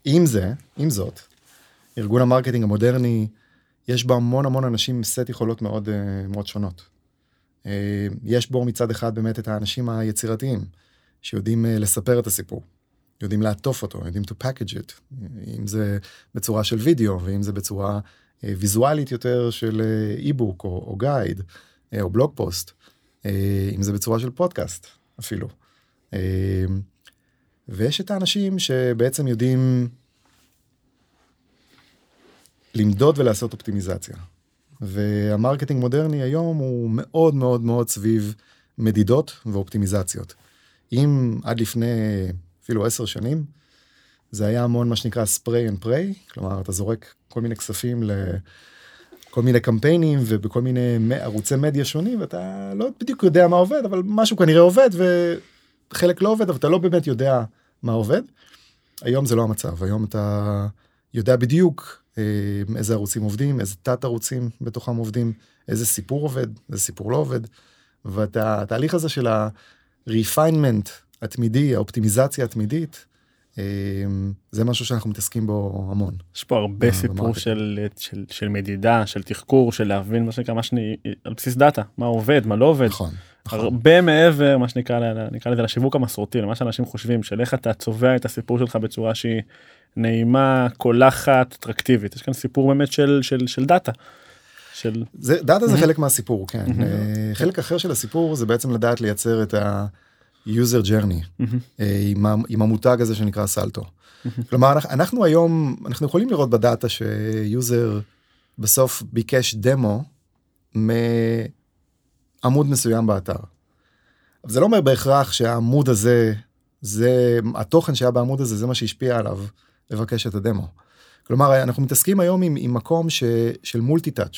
עם זה, עם זאת, ארגון ה marketing המודרני, יש בו המון המון אנשים עם סט יכולות מאוד, אה, מאוד שונות. אה, יש בו מצד אחד באמת את האנשים היצירתיים, שיודעים לספר את הסיפור. יודעים לעטוף אותו, יודעים to package it, אם זה בצורה של וידאו, ואם זה בצורה אה, ויזואלית יותר של e-book אה, או, או guide, אה, או blog post, אם זה בצורה של פודקאסט אפילו. ויש את האנשים שבעצם יודעים למדוד ולעשות אופטימיזציה. וה marketing מודרני היום הוא מאוד מאוד מאוד סביב מדידות ואופטימיזציות. אם עד לפני אפילו עשר שנים, זה היה המון מה שנקרא spray and pray, כלומר אתה זורק כל מיני כספים לכל מיני קמפיינים ובכל מיני ערוצי מדיה שונים ואתה לא בדיוק יודע מה עובד אבל משהו כנראה עובד וחלק לא עובד אבל אתה לא באמת יודע מה עובד. היום זה לא המצב היום אתה יודע בדיוק אה, איזה ערוצים עובדים איזה תת ערוצים בתוכם עובדים איזה סיפור עובד איזה סיפור לא עובד. והתהליך הזה של ה-refinement התמידי, האופטימיזציה התמידית, זה משהו שאנחנו מתעסקים בו המון. יש פה הרבה אה, סיפור של, של, של מדידה, של תחקור, של להבין מה שנקרא, מה שאני, על בסיס דאטה, מה עובד, מה לא עובד. נכון. נכון. הרבה מעבר, מה שנקרא, נקרא לזה לשיווק המסורתי, למה שאנשים חושבים, של איך אתה צובע את הסיפור שלך בצורה שהיא נעימה, קולחת, אטרקטיבית. יש כאן סיפור באמת של, של, של דאטה. של... זה, דאטה זה חלק מהסיפור, כן. אה, חלק אחר של הסיפור זה בעצם לדעת לייצר את ה... user journey mm-hmm. עם, עם המותג הזה שנקרא סלטו. Mm-hmm. כלומר אנחנו היום אנחנו יכולים לראות בדאטה ש user בסוף ביקש דמו מעמוד מסוים באתר. זה לא אומר בהכרח שהעמוד הזה זה התוכן שהיה בעמוד הזה זה מה שהשפיע עליו לבקש את הדמו. כלומר אנחנו מתעסקים היום עם, עם מקום ש, של מולטי טאץ'.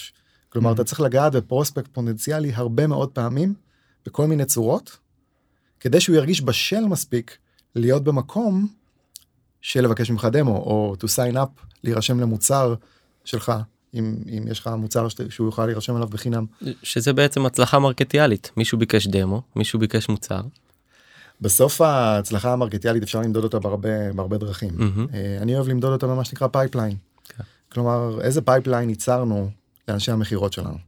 כלומר mm-hmm. אתה צריך לגעת בפרוספקט פוטנציאלי הרבה מאוד פעמים בכל מיני צורות כדי שהוא ירגיש בשל מספיק להיות במקום של לבקש ממך דמו או to sign up להירשם למוצר שלך אם, אם יש לך מוצר שאתה- שהוא יוכל להירשם עליו בחינם. שזה בעצם הצלחה מרקטיאלית מישהו ביקש דמו מישהו ביקש מוצר. בסוף ההצלחה המרקטיאלית אפשר למדוד אותה בהרבה בהרבה דרכים. אה, אני אוהב למדוד אותה במה שנקרא pipeline. כן. כלומר איזה pipeline ייצרנו לאנשי המכירות שלנו.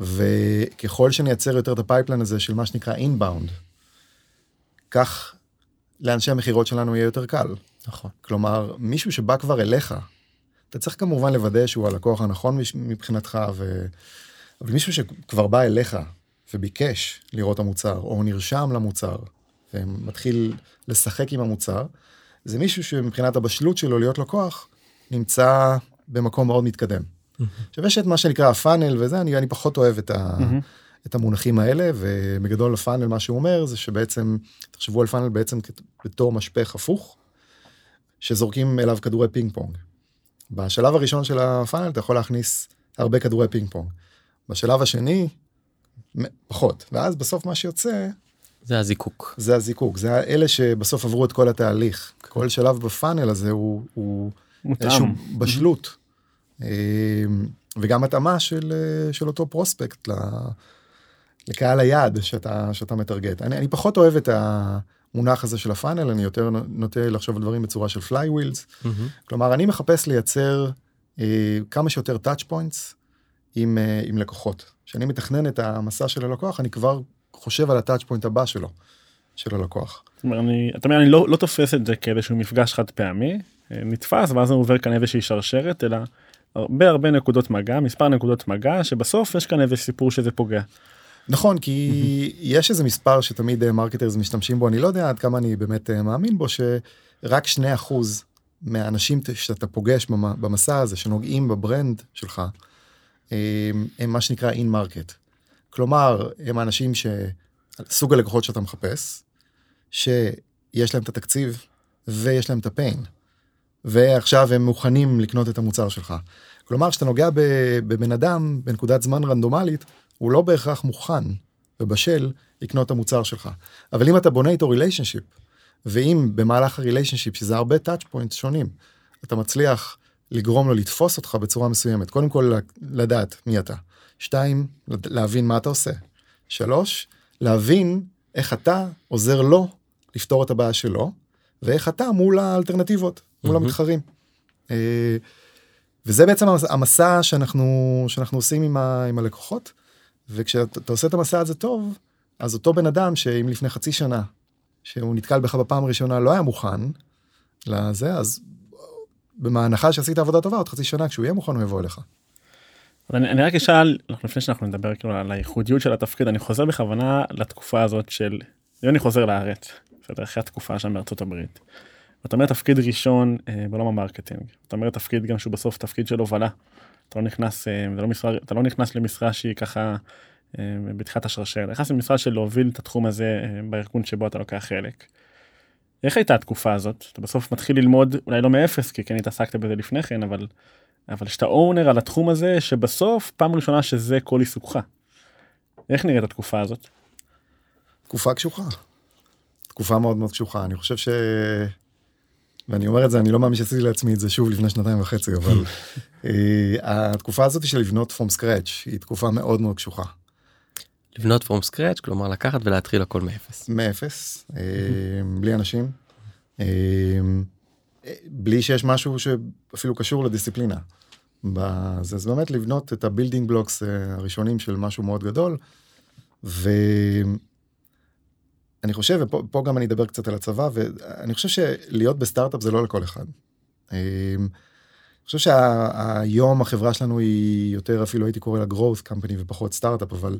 וככל שנייצר יותר את ה pipeline הזה של מה שנקרא inbound, כך לאנשי המכירות שלנו יהיה יותר קל. נכון. כלומר מישהו שבא כבר אליך, אתה צריך כמובן לוודא שהוא הלקוח הנכון מבחינתך, ו... אבל מישהו שכבר בא אליך וביקש לראות את המוצר או נרשם למוצר ומתחיל לשחק עם המוצר, זה מישהו שמבחינת הבשלות שלו להיות לקוח נמצא במקום מאוד מתקדם. עכשיו יש את מה שנקרא הפאנל וזה אני, אני פחות אוהב את, ה, מהמם. את המונחים האלה ובגדול ה funnel מה שהוא אומר זה שבעצם תחשבו על funnel בעצם בתור משפך הפוך שזורקים אליו כדורי פינג פונג. בשלב הראשון של ה funnel אתה יכול להכניס הרבה כדורי פינג פונג. בשלב השני פחות ואז בסוף מה שיוצא זה הזיקוק. זה הזיקוק זה אלה שבסוף עברו את כל התהליך כל שלב ב funnel הזה הוא, הוא איזשהו מותאם. בשלות אה, וגם התאמה של, אה, של אותו prospect ל- לקהל היעד שאתה שאתה מטרגט אני, אני פחות אוהב את המונח הזה של ה funnel אני יותר נוטה לחשוב על דברים בצורה של flywheels מהמם. כלומר אני מחפש לייצר אה, כמה שיותר touch points עם, אה, עם לקוחות. כשאני מתכנן את המסע של הלקוח אני כבר חושב על ה touch point הבא שלו, של הלקוח. זאת אומרת, אני, אתה אומר, אני לא, לא תופס את זה כאיזשהו מפגש חד פעמי, אה, נתפס ואז הוא עובר כאן איזושהי שרשרת, אלא הרבה הרבה נקודות מגע, מספר נקודות מגע, שבסוף יש כאן איזה סיפור שזה פוגע. נכון כי יש איזה מספר שתמיד אה, marketers משתמשים בו אני לא יודע עד כמה אני באמת אה, מאמין בו שרק 2% מהאנשים שאתה פוגש במ- במסע הזה שנוגעים ב brand שלך אה, הם מה שנקרא in market. כלומר הם האנשים שסוג הלקוחות שאתה מחפש שיש להם את התקציב ויש להם את הפיין ועכשיו הם מוכנים לקנות את המוצר שלך. כלומר כשאתה נוגע בבן אדם בנקודת זמן רנדומלית הוא לא בהכרח מוכן ובשל לקנות את המוצר שלך. אבל אם אתה בונה איתו ריליישנשיפ, ואם במהלך הריליישנשיפ, שזה הרבה touch points שונים, אתה מצליח לגרום לו לתפוס אותך בצורה מסוימת, קודם כל לדעת מי אתה. שתיים, להבין מה אתה עושה. שלוש, להבין איך אתה עוזר לו לפתור את הבעיה שלו, ואיך אתה מול האלטרנטיבות, מול מהמם. המתחרים. אה, וזה בעצם המס- המסע שאנחנו שאנחנו עושים עם, ה, עם הלקוחות וכשאתה אתה עושה את המסע הזה טוב אז אותו בן אדם שאם לפני חצי שנה שהוא נתקל בך בפעם הראשונה לא היה מוכן לזה אז בהנחה שעשית עבודה טובה עוד חצי שנה כשהוא יהיה מוכן הוא יבוא אליך. אני, אני רק אשאל, לפני שאנחנו נדבר כאילו על הייחודיות של התפקיד, אני חוזר בכוונה לתקופה הזאת של, יוני חוזר לארץ, בסדר, אחרי התקופה שם בארצות הברית. אתה אומר תפקיד ראשון אה, בעולם ה marketing, אתה אומר תפקיד גם שהוא בסוף תפקיד של הובלה. אתה לא נכנס, זה לא משרה, אתה לא נכנס למשרה שהיא ככה אה, בתחילת השרשרת, אתה נכנס למשרה של להוביל את התחום הזה אה, בארגון שבו אתה לוקח חלק. איך הייתה התקופה הזאת? אתה בסוף מתחיל ללמוד, אולי לא מאפס, כי כן התעסקת בזה לפני כן, אבל אבל שאתה אונר על התחום הזה שבסוף פעם ראשונה שזה כל עיסוקך. איך נראית התקופה הזאת? תקופה קשוחה. תקופה מאוד מאוד קשוחה אני חושב ש... ואני אומר את זה אני לא מאמין שעשיתי לעצמי את זה שוב לפני שנתיים וחצי אבל [laughs] אה, התקופה הזאת של לבנות from scratch היא תקופה מאוד מאוד קשוחה. לבנות from scratch כלומר לקחת ולהתחיל הכל מאפס. מאפס אה, בלי אנשים אה, בלי שיש משהו שאפילו קשור לדיסציפלינה. בזה, אז באמת לבנות את ה building blocks הראשונים של משהו מאוד גדול. ואני חושב ופה פה גם אני אדבר קצת על הצבא ואני חושב שלהיות בסטארט-אפ זה לא לכל אחד. אה, אני חושב שהיום החברה שלנו היא יותר אפילו הייתי קורא לה growth company ופחות סטארט-אפ אבל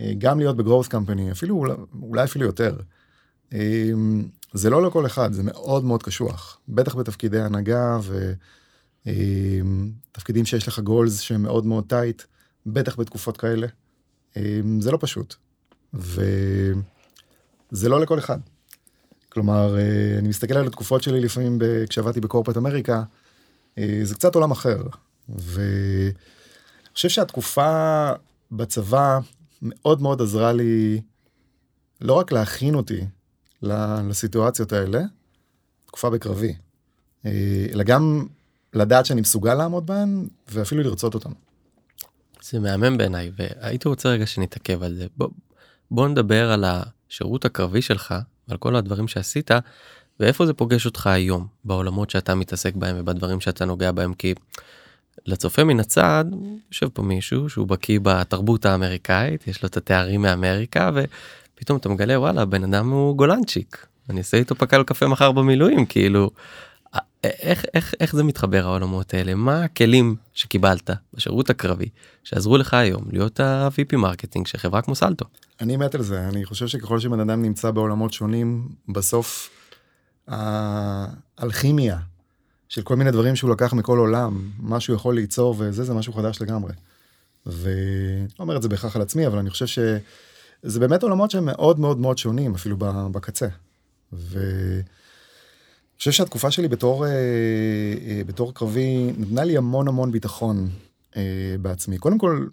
אה, גם להיות ב growth company אפילו אולי, אפילו יותר. אה, זה לא לכל אחד זה מאוד מאוד קשוח בטח בתפקידי הנהגה ותפקידים שיש לך גולס שהם מאוד מאוד טייט בטח בתקופות כאלה. זה לא פשוט וזה לא לכל אחד. כלומר אה, אני מסתכל על התקופות שלי לפעמים כשעבדתי בקורפט אמריקה זה קצת עולם אחר ואני חושב שהתקופה בצבא מאוד מאוד עזרה לי לא רק להכין אותי לסיטואציות האלה, תקופה בקרבי. אה, אלא גם לדעת שאני מסוגל לעמוד בהן ואפילו לרצות אותן. זה מהמם בעיניי והייתי רוצה רגע שנתעכב על זה בוא, בוא נדבר על השירות הקרבי שלך ועל כל הדברים שעשית ואיפה זה פוגש אותך היום בעולמות שאתה מתעסק בהם ובדברים שאתה נוגע בהם? כי לצופה מן הצד יושב פה מישהו שהוא בקיא בתרבות האמריקאית יש לו את התארים מאמריקה ופתאום אתה מגלה וואלה בן אדם הוא גולנצ'יק. אני אעשה איתו פקל קפה מחר במילואים כאילו איך איך איך זה מתחבר העולמות האלה מה הכלים שקיבלת בשירות הקרבי שעזרו לך היום להיות ה-VP marketing של חברה כמו סלטו. אני מת על זה אני חושב שככל שבן אדם נמצא בעולמות שונים בסוף האלכימיה של כל מיני דברים שהוא לקח מכל עולם מה שהוא יכול ליצור וזה זה משהו חדש לגמרי. ולא אומר את זה בהכרח על עצמי אבל אני חושב שזה באמת עולמות שהם מאוד מאוד מאוד שונים אפילו בקצה. ו... אני חושב שהתקופה שלי בתור, אה, אה, בתור קרבי נתנה לי המון המון ביטחון אה, בעצמי. קודם כל,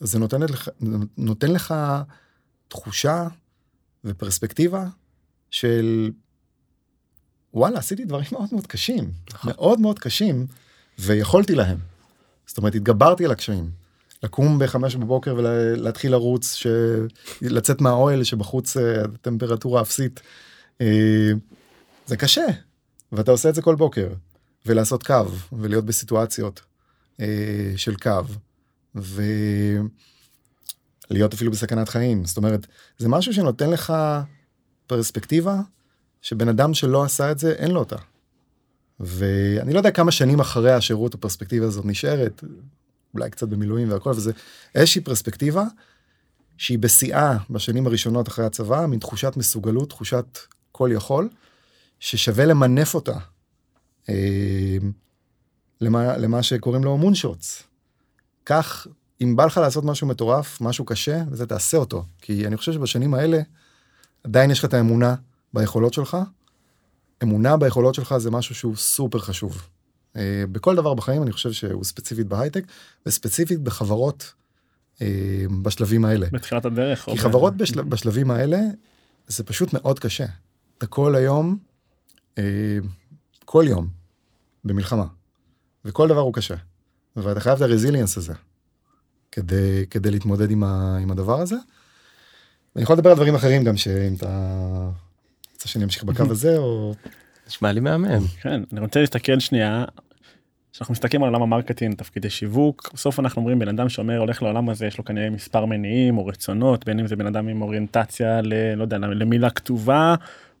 זה נותן לך, נותן לך תחושה ופרספקטיבה של וואלה, עשיתי דברים מאוד מאוד קשים, נכון. מאוד מאוד קשים, ויכולתי להם. זאת אומרת, התגברתי על הקשיים. לקום בחמש בבוקר ולהתחיל לרוץ, ש... לצאת מהאוהל שבחוץ הטמפרטורה אפסית. זה קשה, ואתה עושה את זה כל בוקר, ולעשות קו, ולהיות בסיטואציות אה, של קו, ולהיות אפילו בסכנת חיים. זאת אומרת, זה משהו שנותן לך פרספקטיבה שבן אדם שלא עשה את זה, אין לו אותה. ואני לא יודע כמה שנים אחרי השירות הפרספקטיבה הזאת נשארת, אולי קצת במילואים והכל, וזה איזושהי פרספקטיבה שהיא בשיאה בשנים הראשונות אחרי הצבא, מין תחושת מסוגלות, תחושת כל יכול, ששווה למנף אותה אה, למה, למה שקוראים לו מונשוטס. כך, אם בא לך לעשות משהו מטורף, משהו קשה, וזה תעשה אותו. כי אני חושב שבשנים האלה, עדיין יש לך את האמונה ביכולות שלך. אמונה ביכולות שלך זה משהו שהוא סופר חשוב. אה, בכל דבר בחיים אני חושב שהוא ספציפית בהייטק, וספציפית בחברות אה, בשלבים האלה. בתחילת הדרך. כי חברות בשל... בשלבים האלה, זה פשוט מאוד קשה. אתה כל היום כל יום במלחמה, וכל דבר הוא קשה, ואתה חייב את ה resilience הזה כדי, כדי להתמודד עם, ה, עם הדבר הזה. אני יכול לדבר על דברים אחרים גם שאם אתה רוצה שאני אמשיך בקו [laughs] הזה או... נשמע לי מהמם. כן, אני רוצה להסתכל שנייה. כשאנחנו מסתכלים על עולם ה marketing תפקידי שיווק בסוף אנחנו אומרים בן אדם שאומר הולך לעולם הזה יש לו כנראה מספר מניעים או רצונות בין אם זה בן אדם עם אוריינטציה ל... לא יודע למילה כתובה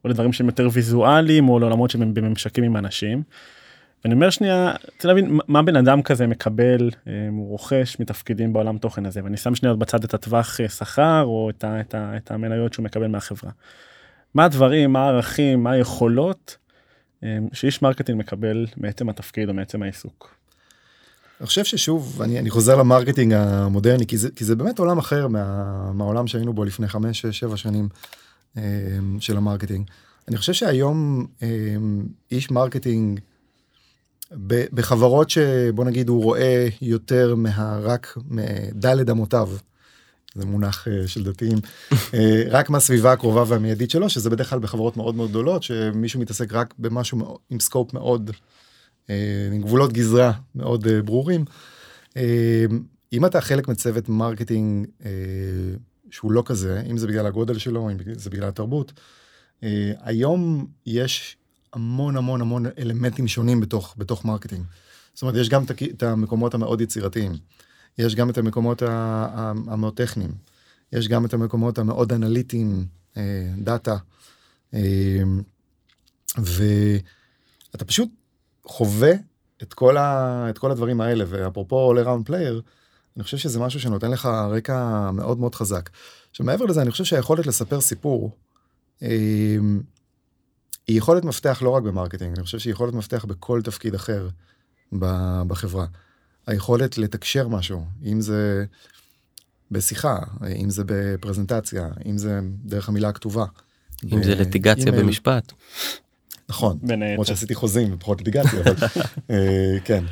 או לדברים שהם יותר ויזואליים או לעולמות שהם בממשקים עם אנשים. ואני אומר שנייה, רוצה להבין מה בן אדם כזה מקבל, אה, הוא רוכש מתפקידים בעולם תוכן הזה, ואני שם שנייה בצד את הטווח אה, שכר או את, ה, את, ה, את המניות שהוא מקבל מהחברה. מה הדברים, מה הערכים, מה היכולות אה, שאיש marketing מקבל מעצם התפקיד או מעצם העיסוק. אני חושב ששוב אני, אני חוזר ל marketing המודרני כי זה, כי זה באמת עולם אחר מה, מהעולם שהיינו בו לפני 5-6-7 שנים. אמ, של ה marketing. אני חושב שהיום אמ, איש marketing בחברות שבוא נגיד הוא רואה יותר מהרק מדלת אמותיו. זה מונח אה, של דתיים אה, רק מהסביבה הקרובה והמיידית שלו שזה בדרך כלל בחברות מאוד מאוד גדולות שמישהו מתעסק רק במשהו עם scope מאוד אה, עם גבולות גזרה מאוד ברורים. אם אתה חלק מצוות marketing שהוא לא כזה, אם זה בגלל הגודל שלו, אם זה בגלל התרבות. אה, היום יש המון המון המון אלמנטים שונים בתוך, בתוך marketing. זאת אומרת, יש גם את המקומות המאוד יצירתיים, יש גם את המקומות המאוד טכניים, יש גם את המקומות המאוד אנליטיים, אה, דאטה, אה, ואתה פשוט חווה את כל, ה, את כל הדברים האלה, ואפרופו all around player, אני חושב שזה משהו שנותן לך רקע מאוד מאוד חזק. עכשיו מעבר לזה אני חושב שהיכולת לספר סיפור אה, היא יכולת מפתח לא רק ב marketing, אני חושב שהיא יכולת מפתח בכל תפקיד אחר בחברה. היכולת לתקשר משהו, אם זה בשיחה, אם זה בפרזנטציה, אם זה דרך המילה הכתובה. אם זה ליטיגציה במשפט. נכון, למרות שעשיתי חוזים ופחות ליטיגציה, אבל [laughs] אה, כן,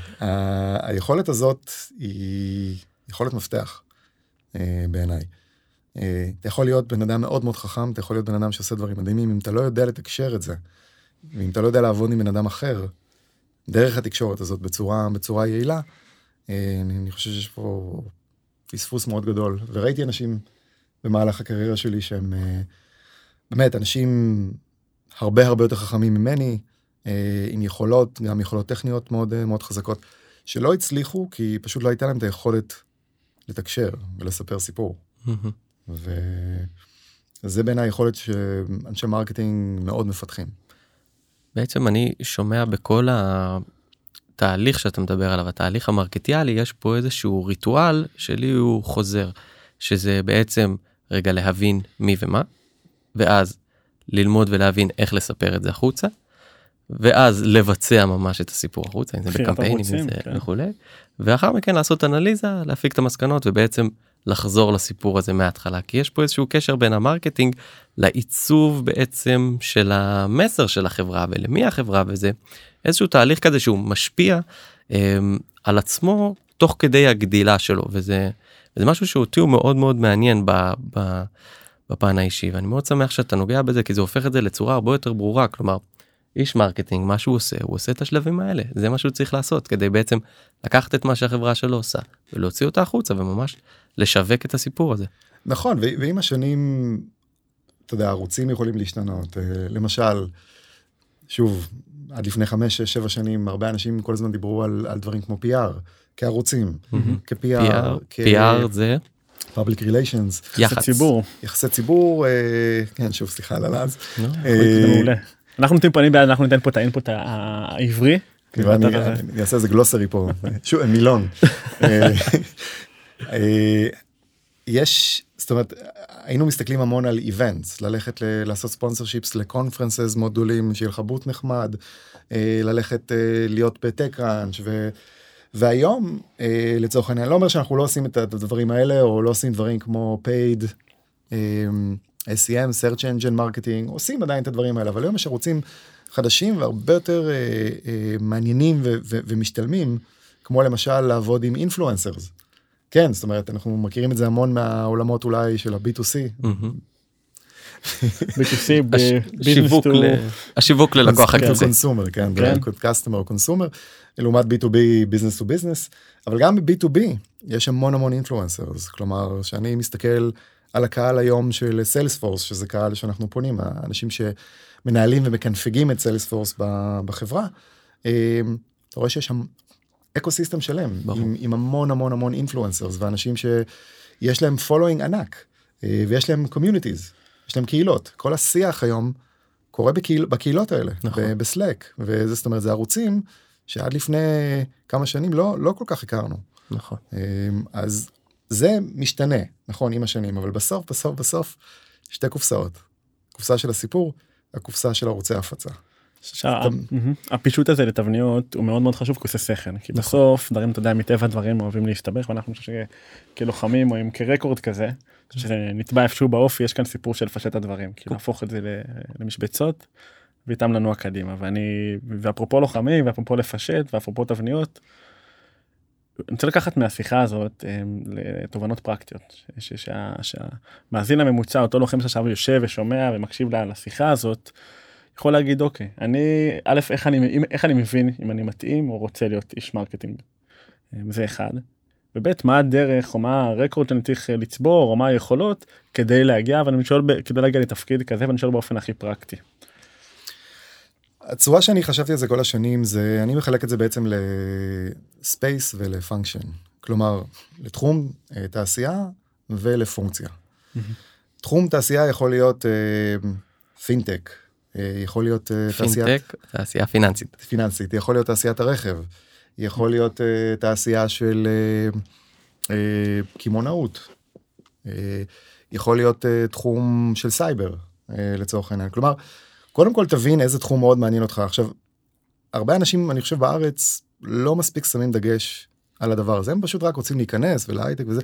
היכולת הזאת היא יכולת מפתח אה, בעיניי. אה, אתה יכול להיות בן אדם מאוד מאוד חכם, אתה יכול להיות בן אדם שעושה דברים מדהימים, אם אתה לא יודע לתקשר את זה, ואם אתה לא יודע לעבוד עם בן אדם אחר, דרך התקשורת הזאת בצורה, בצורה יעילה, אה, אני, אני חושב שיש פה פספוס מאוד גדול. וראיתי אנשים במהלך הקריירה שלי שהם אה, באמת אנשים הרבה הרבה יותר חכמים ממני, אה, עם יכולות, גם יכולות טכניות מאוד, מאוד חזקות, שלא הצליחו כי פשוט לא הייתה להם את היכולת לתקשר ולספר סיפור. וזה בין היכולת שאנשי marketing מאוד מפתחים. בעצם אני שומע בכל התהליך שאתה מדבר עליו, התהליך המרקטיאלי, יש פה איזשהו ריטואל שאליו הוא חוזר, שזה בעצם רגע להבין מי ומה, ואז ללמוד ולהבין איך לספר את זה החוצה, ואז לבצע ממש את הסיפור החוצה, אם זה בקמפיינים כן. וכולי, ואחר מכן לעשות אנליזה, להפיק את המסקנות ובעצם לחזור לסיפור הזה מההתחלה, כי יש פה איזשהו קשר בין ה marketing לעיצוב בעצם של המסר של החברה ולמי החברה וזה איזשהו תהליך כזה שהוא משפיע אה, על עצמו תוך כדי הגדילה שלו. וזה, וזה משהו שאותי הוא מאוד מאוד מעניין ב, ב, בפן האישי. ואני מאוד שמח שאתה נוגע בזה כי זה הופך את זה לצורה הרבה יותר ברורה. כלומר. איש marketing מה שהוא עושה הוא עושה את השלבים האלה. זה מה שהוא צריך לעשות כדי בעצם לקחת את מה שהחברה שלו עושה ולהוציא אותה החוצה וממש לשווק את הסיפור הזה. נכון ועם השנים אתה יודע ערוצים יכולים להשתנות. אה, למשל שוב עד לפני חמש שש שבע שנים הרבה אנשים כל הזמן דיברו על, על דברים כמו PR כערוצים. mm-hmm. כ-PR כ... PR זה? Public relations. יחסי ציבור. יחסי ציבור אה, כן שוב סליחה על הלאז. אנחנו נותנים פה אני בעד אנחנו ניתן פה את האינפוט העברי. אני אעשה איזה גלוסרי פה שוב מילון. [laughs] אה, יש זאת אומרת היינו מסתכלים המון על איבנטס ללכת ל- לעשות ספונסר שיפס לקונפרנסס מאוד גדולים שיהיה לך בוט נחמד אה, ללכת אה, להיות בטק ראנץ' ו... והיום לצורך העניין לא אומר שאנחנו לא עושים את הדברים האלה או לא עושים דברים כמו paid SEM search engine marketing עושים עדיין את הדברים האלה אבל היום יש ערוצים חדשים והרבה יותר מעניינים ו- ו- ומשתלמים כמו למשל לעבוד עם אינפלואנסרס. כן, זאת אומרת, אנחנו מכירים את זה המון מהעולמות אולי של ה-B2C. B2C, [laughs] השיווק ללקוח הקצה. consumer, כן, customer או consumer, לעומת B2B, business to business, אבל גם ב-B2B יש המון המון influencers, כלומר, שאני מסתכל על הקהל היום של סיילספורס, שזה קהל שאנחנו פונים, האנשים שמנהלים ומקנפגים את סיילספורס בחברה, אה, אתה רואה שיש שם אקו סיסטם שלם עם, עם המון המון המון influencers ואנשים שיש להם following ענק אה, ויש להם communities יש להם קהילות. כל השיח היום קורה בקהיל, בקהילות האלה נכון. בסלק וזה זאת אומרת זה ערוצים שעד לפני כמה שנים לא לא כל כך הכרנו. נכון. אה, אז זה משתנה נכון עם השנים אבל בסוף בסוף בסוף שתי קופסאות קופסה של הסיפור הקופסה של ערוצי הפצה. הפישוט הזה לתבניות הוא מאוד מאוד חשוב כי עושה שכל כי. בסוף דברים אתה יודע מטבע הדברים אוהבים להסתבך ואנחנו חושב שכלוחמים או עם כ record כזה שנתבע איפשהו באופי יש כאן סיפור של לפשט את הדברים כי להפוך את זה למשבצות ואיתם לנוע קדימה ואני ואפרופו לוחמים ואפרופו לפשט ואפרופו תבניות. אני רוצה לקחת מהשיחה הזאת לתובנות פרקטיות שהמאזין הממוצע אותו לוחם שעכשיו יושב ושומע ומקשיב לשיחה הזאת. יכול להגיד אוקיי אני א' איך אני איך אני מבין אם אני מתאים או רוצה להיות איש marketing. אמ, זה אחד. וב' מה הדרך או מה הרקורד שאני צריך אה, לצבור או מה היכולות כדי להגיע ואני שואל כדי להגיע לתפקיד כזה ואני שואל באופן הכי פרקטי. הצורה שאני חשבתי על זה כל השנים זה אני מחלק את זה בעצם לספייס ולפונקשן. כלומר לתחום אה, תעשייה ולפונקציה. Mm-hmm. תחום תעשייה יכול להיות פינטק uh, אה, יכול להיות אה, תעשיית תעשייה פיננסית. פיננסית. יכול להיות תעשיית הרכב. יכול להיות uh, תעשייה של uh, uh, קמעונאות. uh, יכול להיות uh, תחום של סייבר uh, לצורך העניין. כלומר קודם כל תבין איזה תחום מאוד מעניין אותך. עכשיו הרבה אנשים אני חושב בארץ לא מספיק שמים דגש על הדבר הזה הם פשוט רק רוצים להיכנס ולהייטק וזה.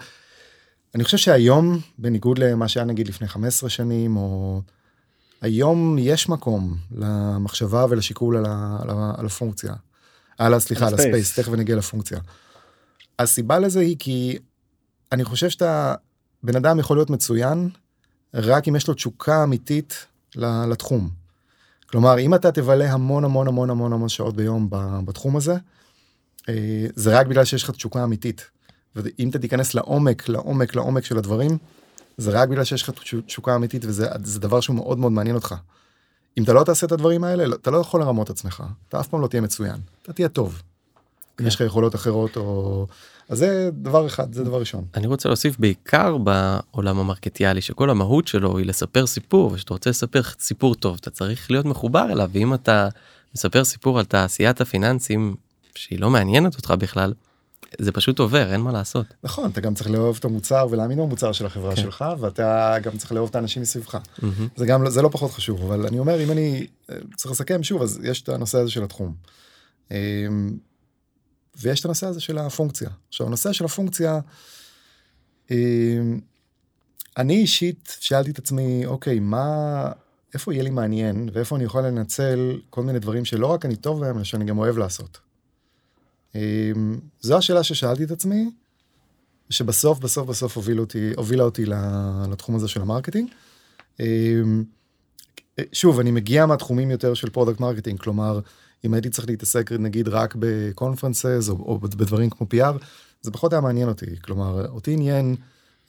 אני חושב שהיום בניגוד למה שהיה נגיד לפני 15 שנים או היום יש מקום למחשבה ולשיקול על, ה, על, ה, על הפונקציה. על סליחה, על הספייס, תכף נגיע לפונקציה. הסיבה לזה היא כי אני חושב שאתה, בן אדם יכול להיות מצוין רק אם יש לו תשוקה אמיתית לתחום. כלומר, אם אתה תבלה המון המון המון המון המון שעות ביום בתחום הזה, זה רק בגלל שיש לך תשוקה אמיתית. ואם אתה תיכנס לעומק, לעומק, לעומק של הדברים, זה רק בגלל שיש לך תשוקה אמיתית וזה דבר שהוא מאוד מאוד מעניין אותך. אם אתה לא תעשה את הדברים האלה, לא, אתה לא יכול לרמות את עצמך, אתה אף פעם לא תהיה מצוין, אתה תהיה טוב. אם יש לך יכולות אחרות או... אז זה דבר אחד, זה דבר ראשון. אני רוצה להוסיף בעיקר בעולם המרקטיאלי שכל המהות שלו היא לספר סיפור ושאתה רוצה לספר סיפור טוב אתה צריך להיות מחובר אליו ואם אתה מספר סיפור על תעשיית הפיננסים שהיא לא מעניינת אותך בכלל. זה פשוט עובר אין מה לעשות נכון אתה גם צריך לאהוב את המוצר ולהאמין במוצר של החברה כן. שלך ואתה גם צריך לאהוב את האנשים מסביבך mm-hmm. זה גם זה לא פחות חשוב אבל אני אומר אם אני אה, צריך לסכם שוב אז יש את הנושא הזה של התחום. אמ, ויש את הנושא הזה של הפונקציה. עכשיו, הנושא של הפונקציה, אמ, אני אישית שאלתי את עצמי, אוקיי, מה, איפה יהיה לי מעניין, ואיפה אני יכול לנצל כל מיני דברים שלא רק אני טוב בהם, אלא שאני גם אוהב לעשות. אמ, זו השאלה ששאלתי את עצמי, שבסוף, בסוף, בסוף הוביל אותי, הובילה אותי לתחום הזה של ה marketing. אמ, שוב, אני מגיע מהתחומים יותר של product marketing, כלומר, אם הייתי צריך להתעסק נגיד רק ב conferences או, או בדברים כמו PR, זה פחות היה מעניין אותי. כלומר, אותי עניין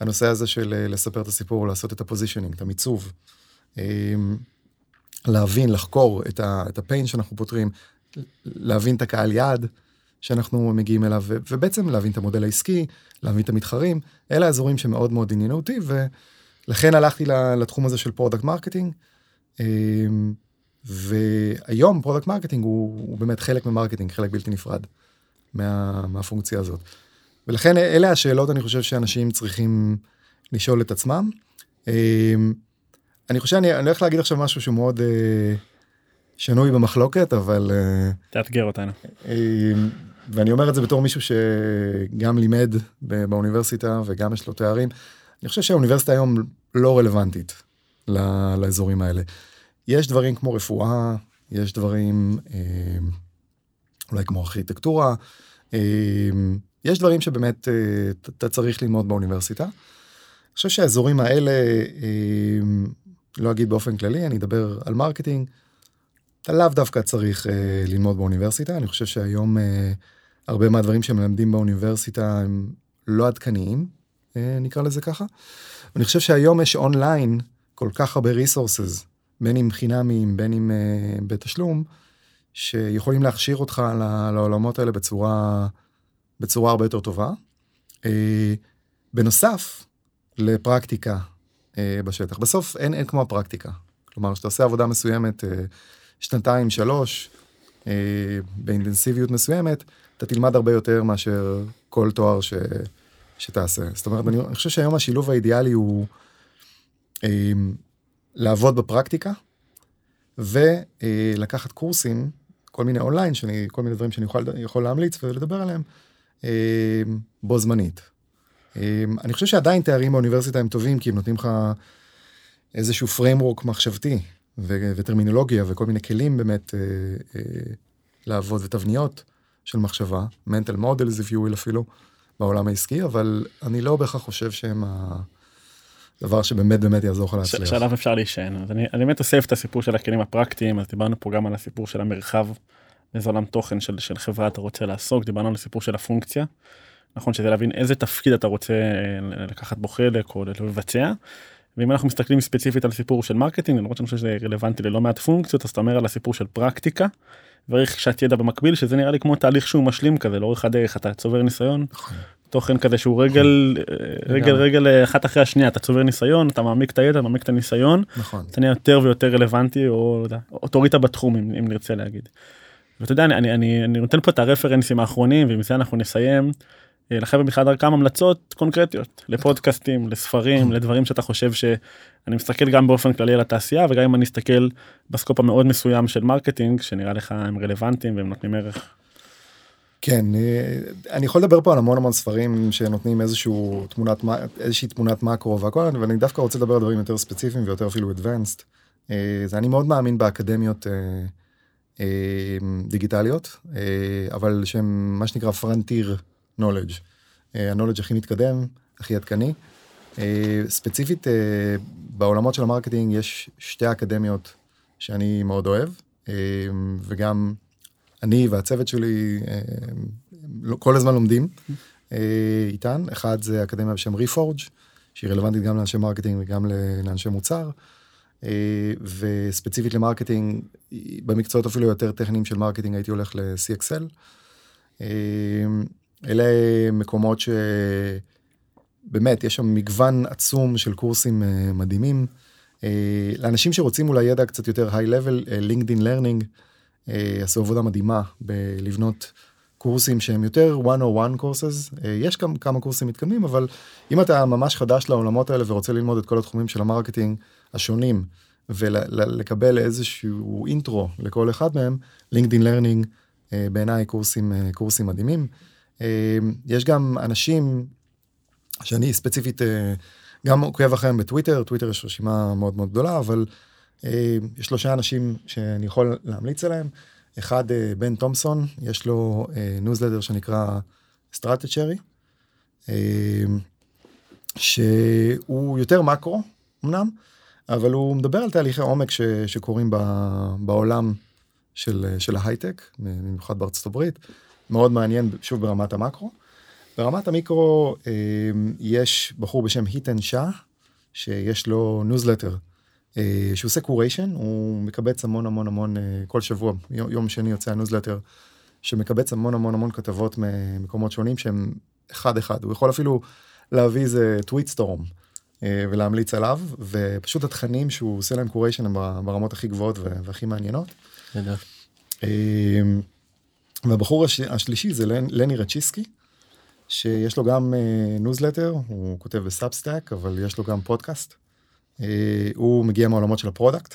הנושא הזה של אה, לספר את הסיפור, לעשות את ה positioning, את המיצוב. אמ, להבין, לחקור את, ה, את ה pain שאנחנו פותרים, להבין את הקהל יעד שאנחנו מגיעים אליו, ובעצם להבין את המודל העסקי, להבין את המתחרים, אלה האזורים שמאוד מאוד עניינו אותי, ולכן הלכתי לתחום הזה של product marketing. אמ, והיום product marketing הוא, הוא באמת חלק מ marketing, חלק בלתי נפרד מה, מהפונקציה הזאת. ולכן אלה השאלות אני חושב שאנשים צריכים לשאול את עצמם. אמ, אני חושב, אני, אני הולך להגיד עכשיו משהו שהוא מאוד אה, שנוי במחלוקת, אבל... אה, תאתגר אותנו. אמ, ואני אומר את זה בתור מישהו שגם לימד באוניברסיטה וגם יש לו תארים. אני חושב שהאוניברסיטה היום לא רלוונטית לאזורים האלה. יש דברים כמו רפואה, יש דברים אה, אולי כמו ארכיטקטורה, אה, יש דברים שבאמת אה, אתה צריך ללמוד באוניברסיטה. אני חושב שהאזורים האלה, לא אגיד באופן כללי, אני אדבר על marketing, אתה לאו דווקא צריך ללמוד באוניברסיטה, אני חושב שהיום הרבה מהדברים שמלמדים באוניברסיטה הם לא עדכניים, נקרא לזה ככה. אני חושב שהיום יש אונליין כל כך הרבה resources בין אם חינמים, בין אם uh, בתשלום, שיכולים להכשיר אותך לעולמות האלה בצורה, בצורה הרבה יותר טובה. Uh, בנוסף לפרקטיקה uh, בשטח. בסוף אין, אין כמו הפרקטיקה. כלומר, כשאתה עושה עבודה מסוימת uh, שנתיים, שלוש, uh, באינטנסיביות מסוימת, אתה תלמד הרבה יותר מאשר כל תואר ש, שתעשה. זאת אומרת, אני, אני חושב שהיום השילוב האידיאלי הוא... Uh, לעבוד בפרקטיקה ולקחת קורסים, כל מיני אונליין, שאני, כל מיני דברים שאני יכול, יכול להמליץ ולדבר עליהם אה, בו זמנית. אה, אני חושב שעדיין תארים באוניברסיטה הם טובים כי הם נותנים לך איזשהו framework מחשבתי ו- וטרמינולוגיה וכל מיני כלים באמת אה, לעבוד ותבניות של מחשבה, mental models if you will אפילו, בעולם העסקי, אבל אני לא בהכרח חושב שהם ה... דבר שבאמת באמת יעזור לך להצליח. שעליו אפשר להישען. אז אני, אני באמת אוסף את הסיפור של הכלים הפרקטיים, אז דיברנו פה גם על הסיפור של המרחב, איזה עולם תוכן של, של חברה אתה רוצה לעסוק, דיברנו על הסיפור של הפונקציה. נכון שזה להבין איזה תפקיד אתה רוצה אה, לקחת בו חלק או לבצע. ואם אנחנו מסתכלים ספציפית על סיפור של marketing למרות שאני חושב שזה רלוונטי ללא מעט פונקציות אז אתה אומר על הסיפור של פרקטיקה. ורכישת ידע במקביל שזה נראה לי כמו תהליך שהוא משלים כזה לאורך הדרך אתה צובר ניסיון נכון. תוכן כזה שהוא רגל רגל רגל אחת אחרי השנייה אתה צובר ניסיון אתה מעמיק את הידע מעמיק את הניסיון נכון אתה נהיה יותר ויותר רלוונטי או אוטוריטה בתחום אם, אם נרצה להגיד. ואתה יודע אני, אני, אני נותן פה את הרפרנסים האחרונים ועם זה אנחנו נסיים. לחבר'ה בכלל דרכם המלצות קונקרטיות לפודקאסטים לספרים לדברים שאתה חושב שאני מסתכל גם באופן כללי על התעשייה וגם אם אני אסתכל ב scope המאוד מסוים של marketing שנראה לך הם רלוונטיים והם נותנים ערך. כן, אה, אני יכול לדבר פה על המון המון ספרים שנותנים איזשהו תמונת, איזושהי תמונת מקרו והכל, ואני דווקא רוצה לדבר על דברים יותר ספציפיים ויותר אפילו advanced. אה, זה אני מאוד מאמין באקדמיות אה, דיגיטליות, אבל שהם מה שנקרא frontier knowledge. ה-knowledge הכי מתקדם, הכי עדכני. ספציפית בעולמות של ה marketing יש שתי אקדמיות שאני מאוד אוהב, אה, וגם אני והצוות שלי אה, לא- כל הזמן לומדים אה, איתן. אחד זה אקדמיה בשם Reforge, שהיא רלוונטית גם לאנשי marketing וגם לאנשי מוצר. אה, וספציפית ל marketing, במקצועות אפילו יותר טכניים של marketing הייתי הולך ל-CXL. אלה מקומות שבאמת יש שם מגוון עצום של קורסים אה, מדהימים. אה, לאנשים שרוצים אולי ידע קצת יותר high-level, LinkedIn Learning עשו עבודה מדהימה בלבנות קורסים שהם יותר 101 courses. אה, יש גם כמה קורסים מתקדמים, אבל אם אתה ממש חדש לעולמות האלה ורוצה ללמוד את כל התחומים של ה marketing השונים, ולקבל איזשהו intro לכל אחד מהם, LinkedIn Learning בעיניי קורסים, קורסים מדהימים. אה, יש גם אנשים שאני ספציפית גם עוקב אחריהם בטוויטר, טוויטר יש רשימה מאוד מאוד גדולה, אבל יש שלושה אנשים שאני יכול להמליץ עליהם. אחד, בן תומסון, יש לו ניוזלטר שנקרא Stratechery, שהוא יותר מקרו אמנם, אבל הוא מדבר על תהליכי עומק ש, שקורים ב, בעולם של, של ההייטק, במיוחד בארצות הברית, מאוד מעניין שוב ברמת המקרו. ברמת המיקרו יש בחור בשם היטן שאה, שיש לו ניוזלטר. שהוא עושה curation, הוא מקבץ המון המון המון כל שבוע, יום שני יוצא הניוזלטר, שמקבץ המון המון המון כתבות ממקומות שונים שהם אחד אחד, הוא יכול אפילו להביא איזה tweet storm ולהמליץ עליו, ופשוט התכנים שהוא עושה להם curation הם ברמות הכי גבוהות והכי מעניינות. והבחור השלישי זה לני רצ'יצקי, שיש לו גם ניוזלטר, הוא כותב ב Substack, אבל יש לו גם פודקאסט. הוא מגיע מהעולמות של ה product.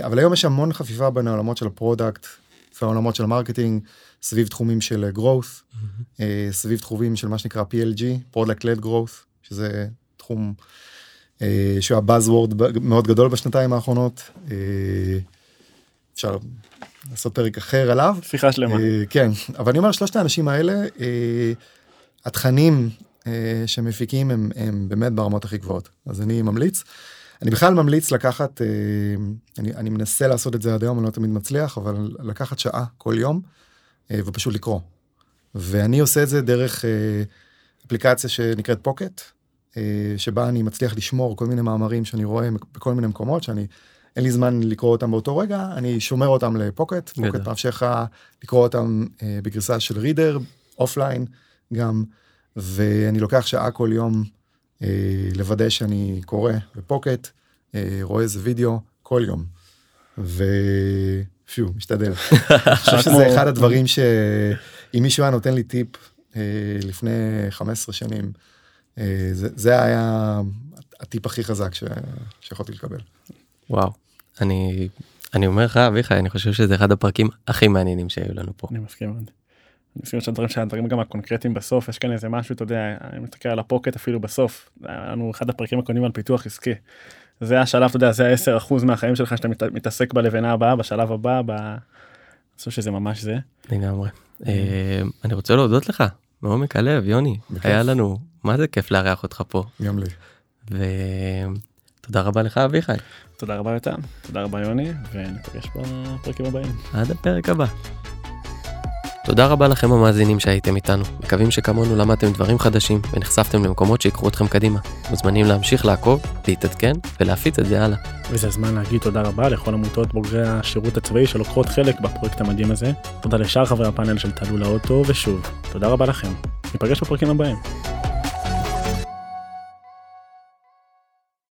אבל היום יש המון חפיפה בין העולמות של ה product והעולמות של ה marketing סביב תחומים של growth, mm-hmm. סביב תחומים של מה שנקרא PLG, Product Led Growth, שזה תחום שהוא ה buzzword מאוד גדול בשנתיים האחרונות. אפשר לעשות פרק אחר עליו. שיחה שלמה. כן, אבל אני אומר שלושת האנשים האלה, התכנים שמפיקים הם, הם באמת ברמות הכי גבוהות, אז אני ממליץ. אני בכלל ממליץ לקחת, אני, אני מנסה לעשות את זה עד היום, אני לא תמיד מצליח, אבל לקחת שעה כל יום ופשוט לקרוא. ואני עושה את זה דרך אפליקציה שנקראת פוקט, שבה אני מצליח לשמור כל מיני מאמרים שאני רואה בכל מיני מקומות, שאני, אין לי זמן לקרוא אותם באותו רגע, אני שומר אותם לפוקט, פוקט מאפשר לך לקרוא אותם בגרסה של reader, offline גם, ואני לוקח שעה כל יום לוודא שאני קורא ב Pocket, רואה איזה וידאו כל יום. ופיו, משתדל. [laughs] אני חושב שזה אחד הדברים שאם מישהו היה נותן לי טיפ לפני 15 שנים, זה, זה היה הטיפ הכי חזק ש, שיכולתי לקבל. וואו, אני, אני אומר לך אביחי, אני חושב שזה אחד הפרקים הכי מעניינים שהיו לנו פה. אני מסכים מאוד. אני מסכים שהדברים שהדברים גם הקונקרטיים בסוף יש כאן איזה משהו אתה יודע אני מסתכל על הפוקט אפילו בסוף היה לנו אחד הפרקים הקודמים על פיתוח עסקי. זה השלב אתה יודע זה 10% מהחיים שלך שאתה מת, מתעסק בלבנה הבאה בשלב הבא. ב... אני חושב שזה ממש זה. לגמרי. אני רוצה להודות לך מעומק הלב יוני היה לנו מה זה כיף לארח אותך פה. גם לי. ותודה רבה לך אביחי. תודה רבה יותם תודה רבה יוני ונפגש בפרקים הבאים. עד הפרק הבא. תודה רבה לכם המאזינים שהייתם איתנו, מקווים שכמונו למדתם דברים חדשים ונחשפתם למקומות שיקחו אתכם קדימה. מוזמנים להמשיך לעקוב, להתעדכן ולהפיץ את זה הלאה. וזה הזמן להגיד תודה רבה לכל עמותות בוגרי השירות הצבאי שלוקחות חלק בפרויקט המדהים הזה. תודה לשאר חברי הפאנל של תעלו לאוטו ושוב, תודה רבה לכם. ניפגש בפרקים הבאים.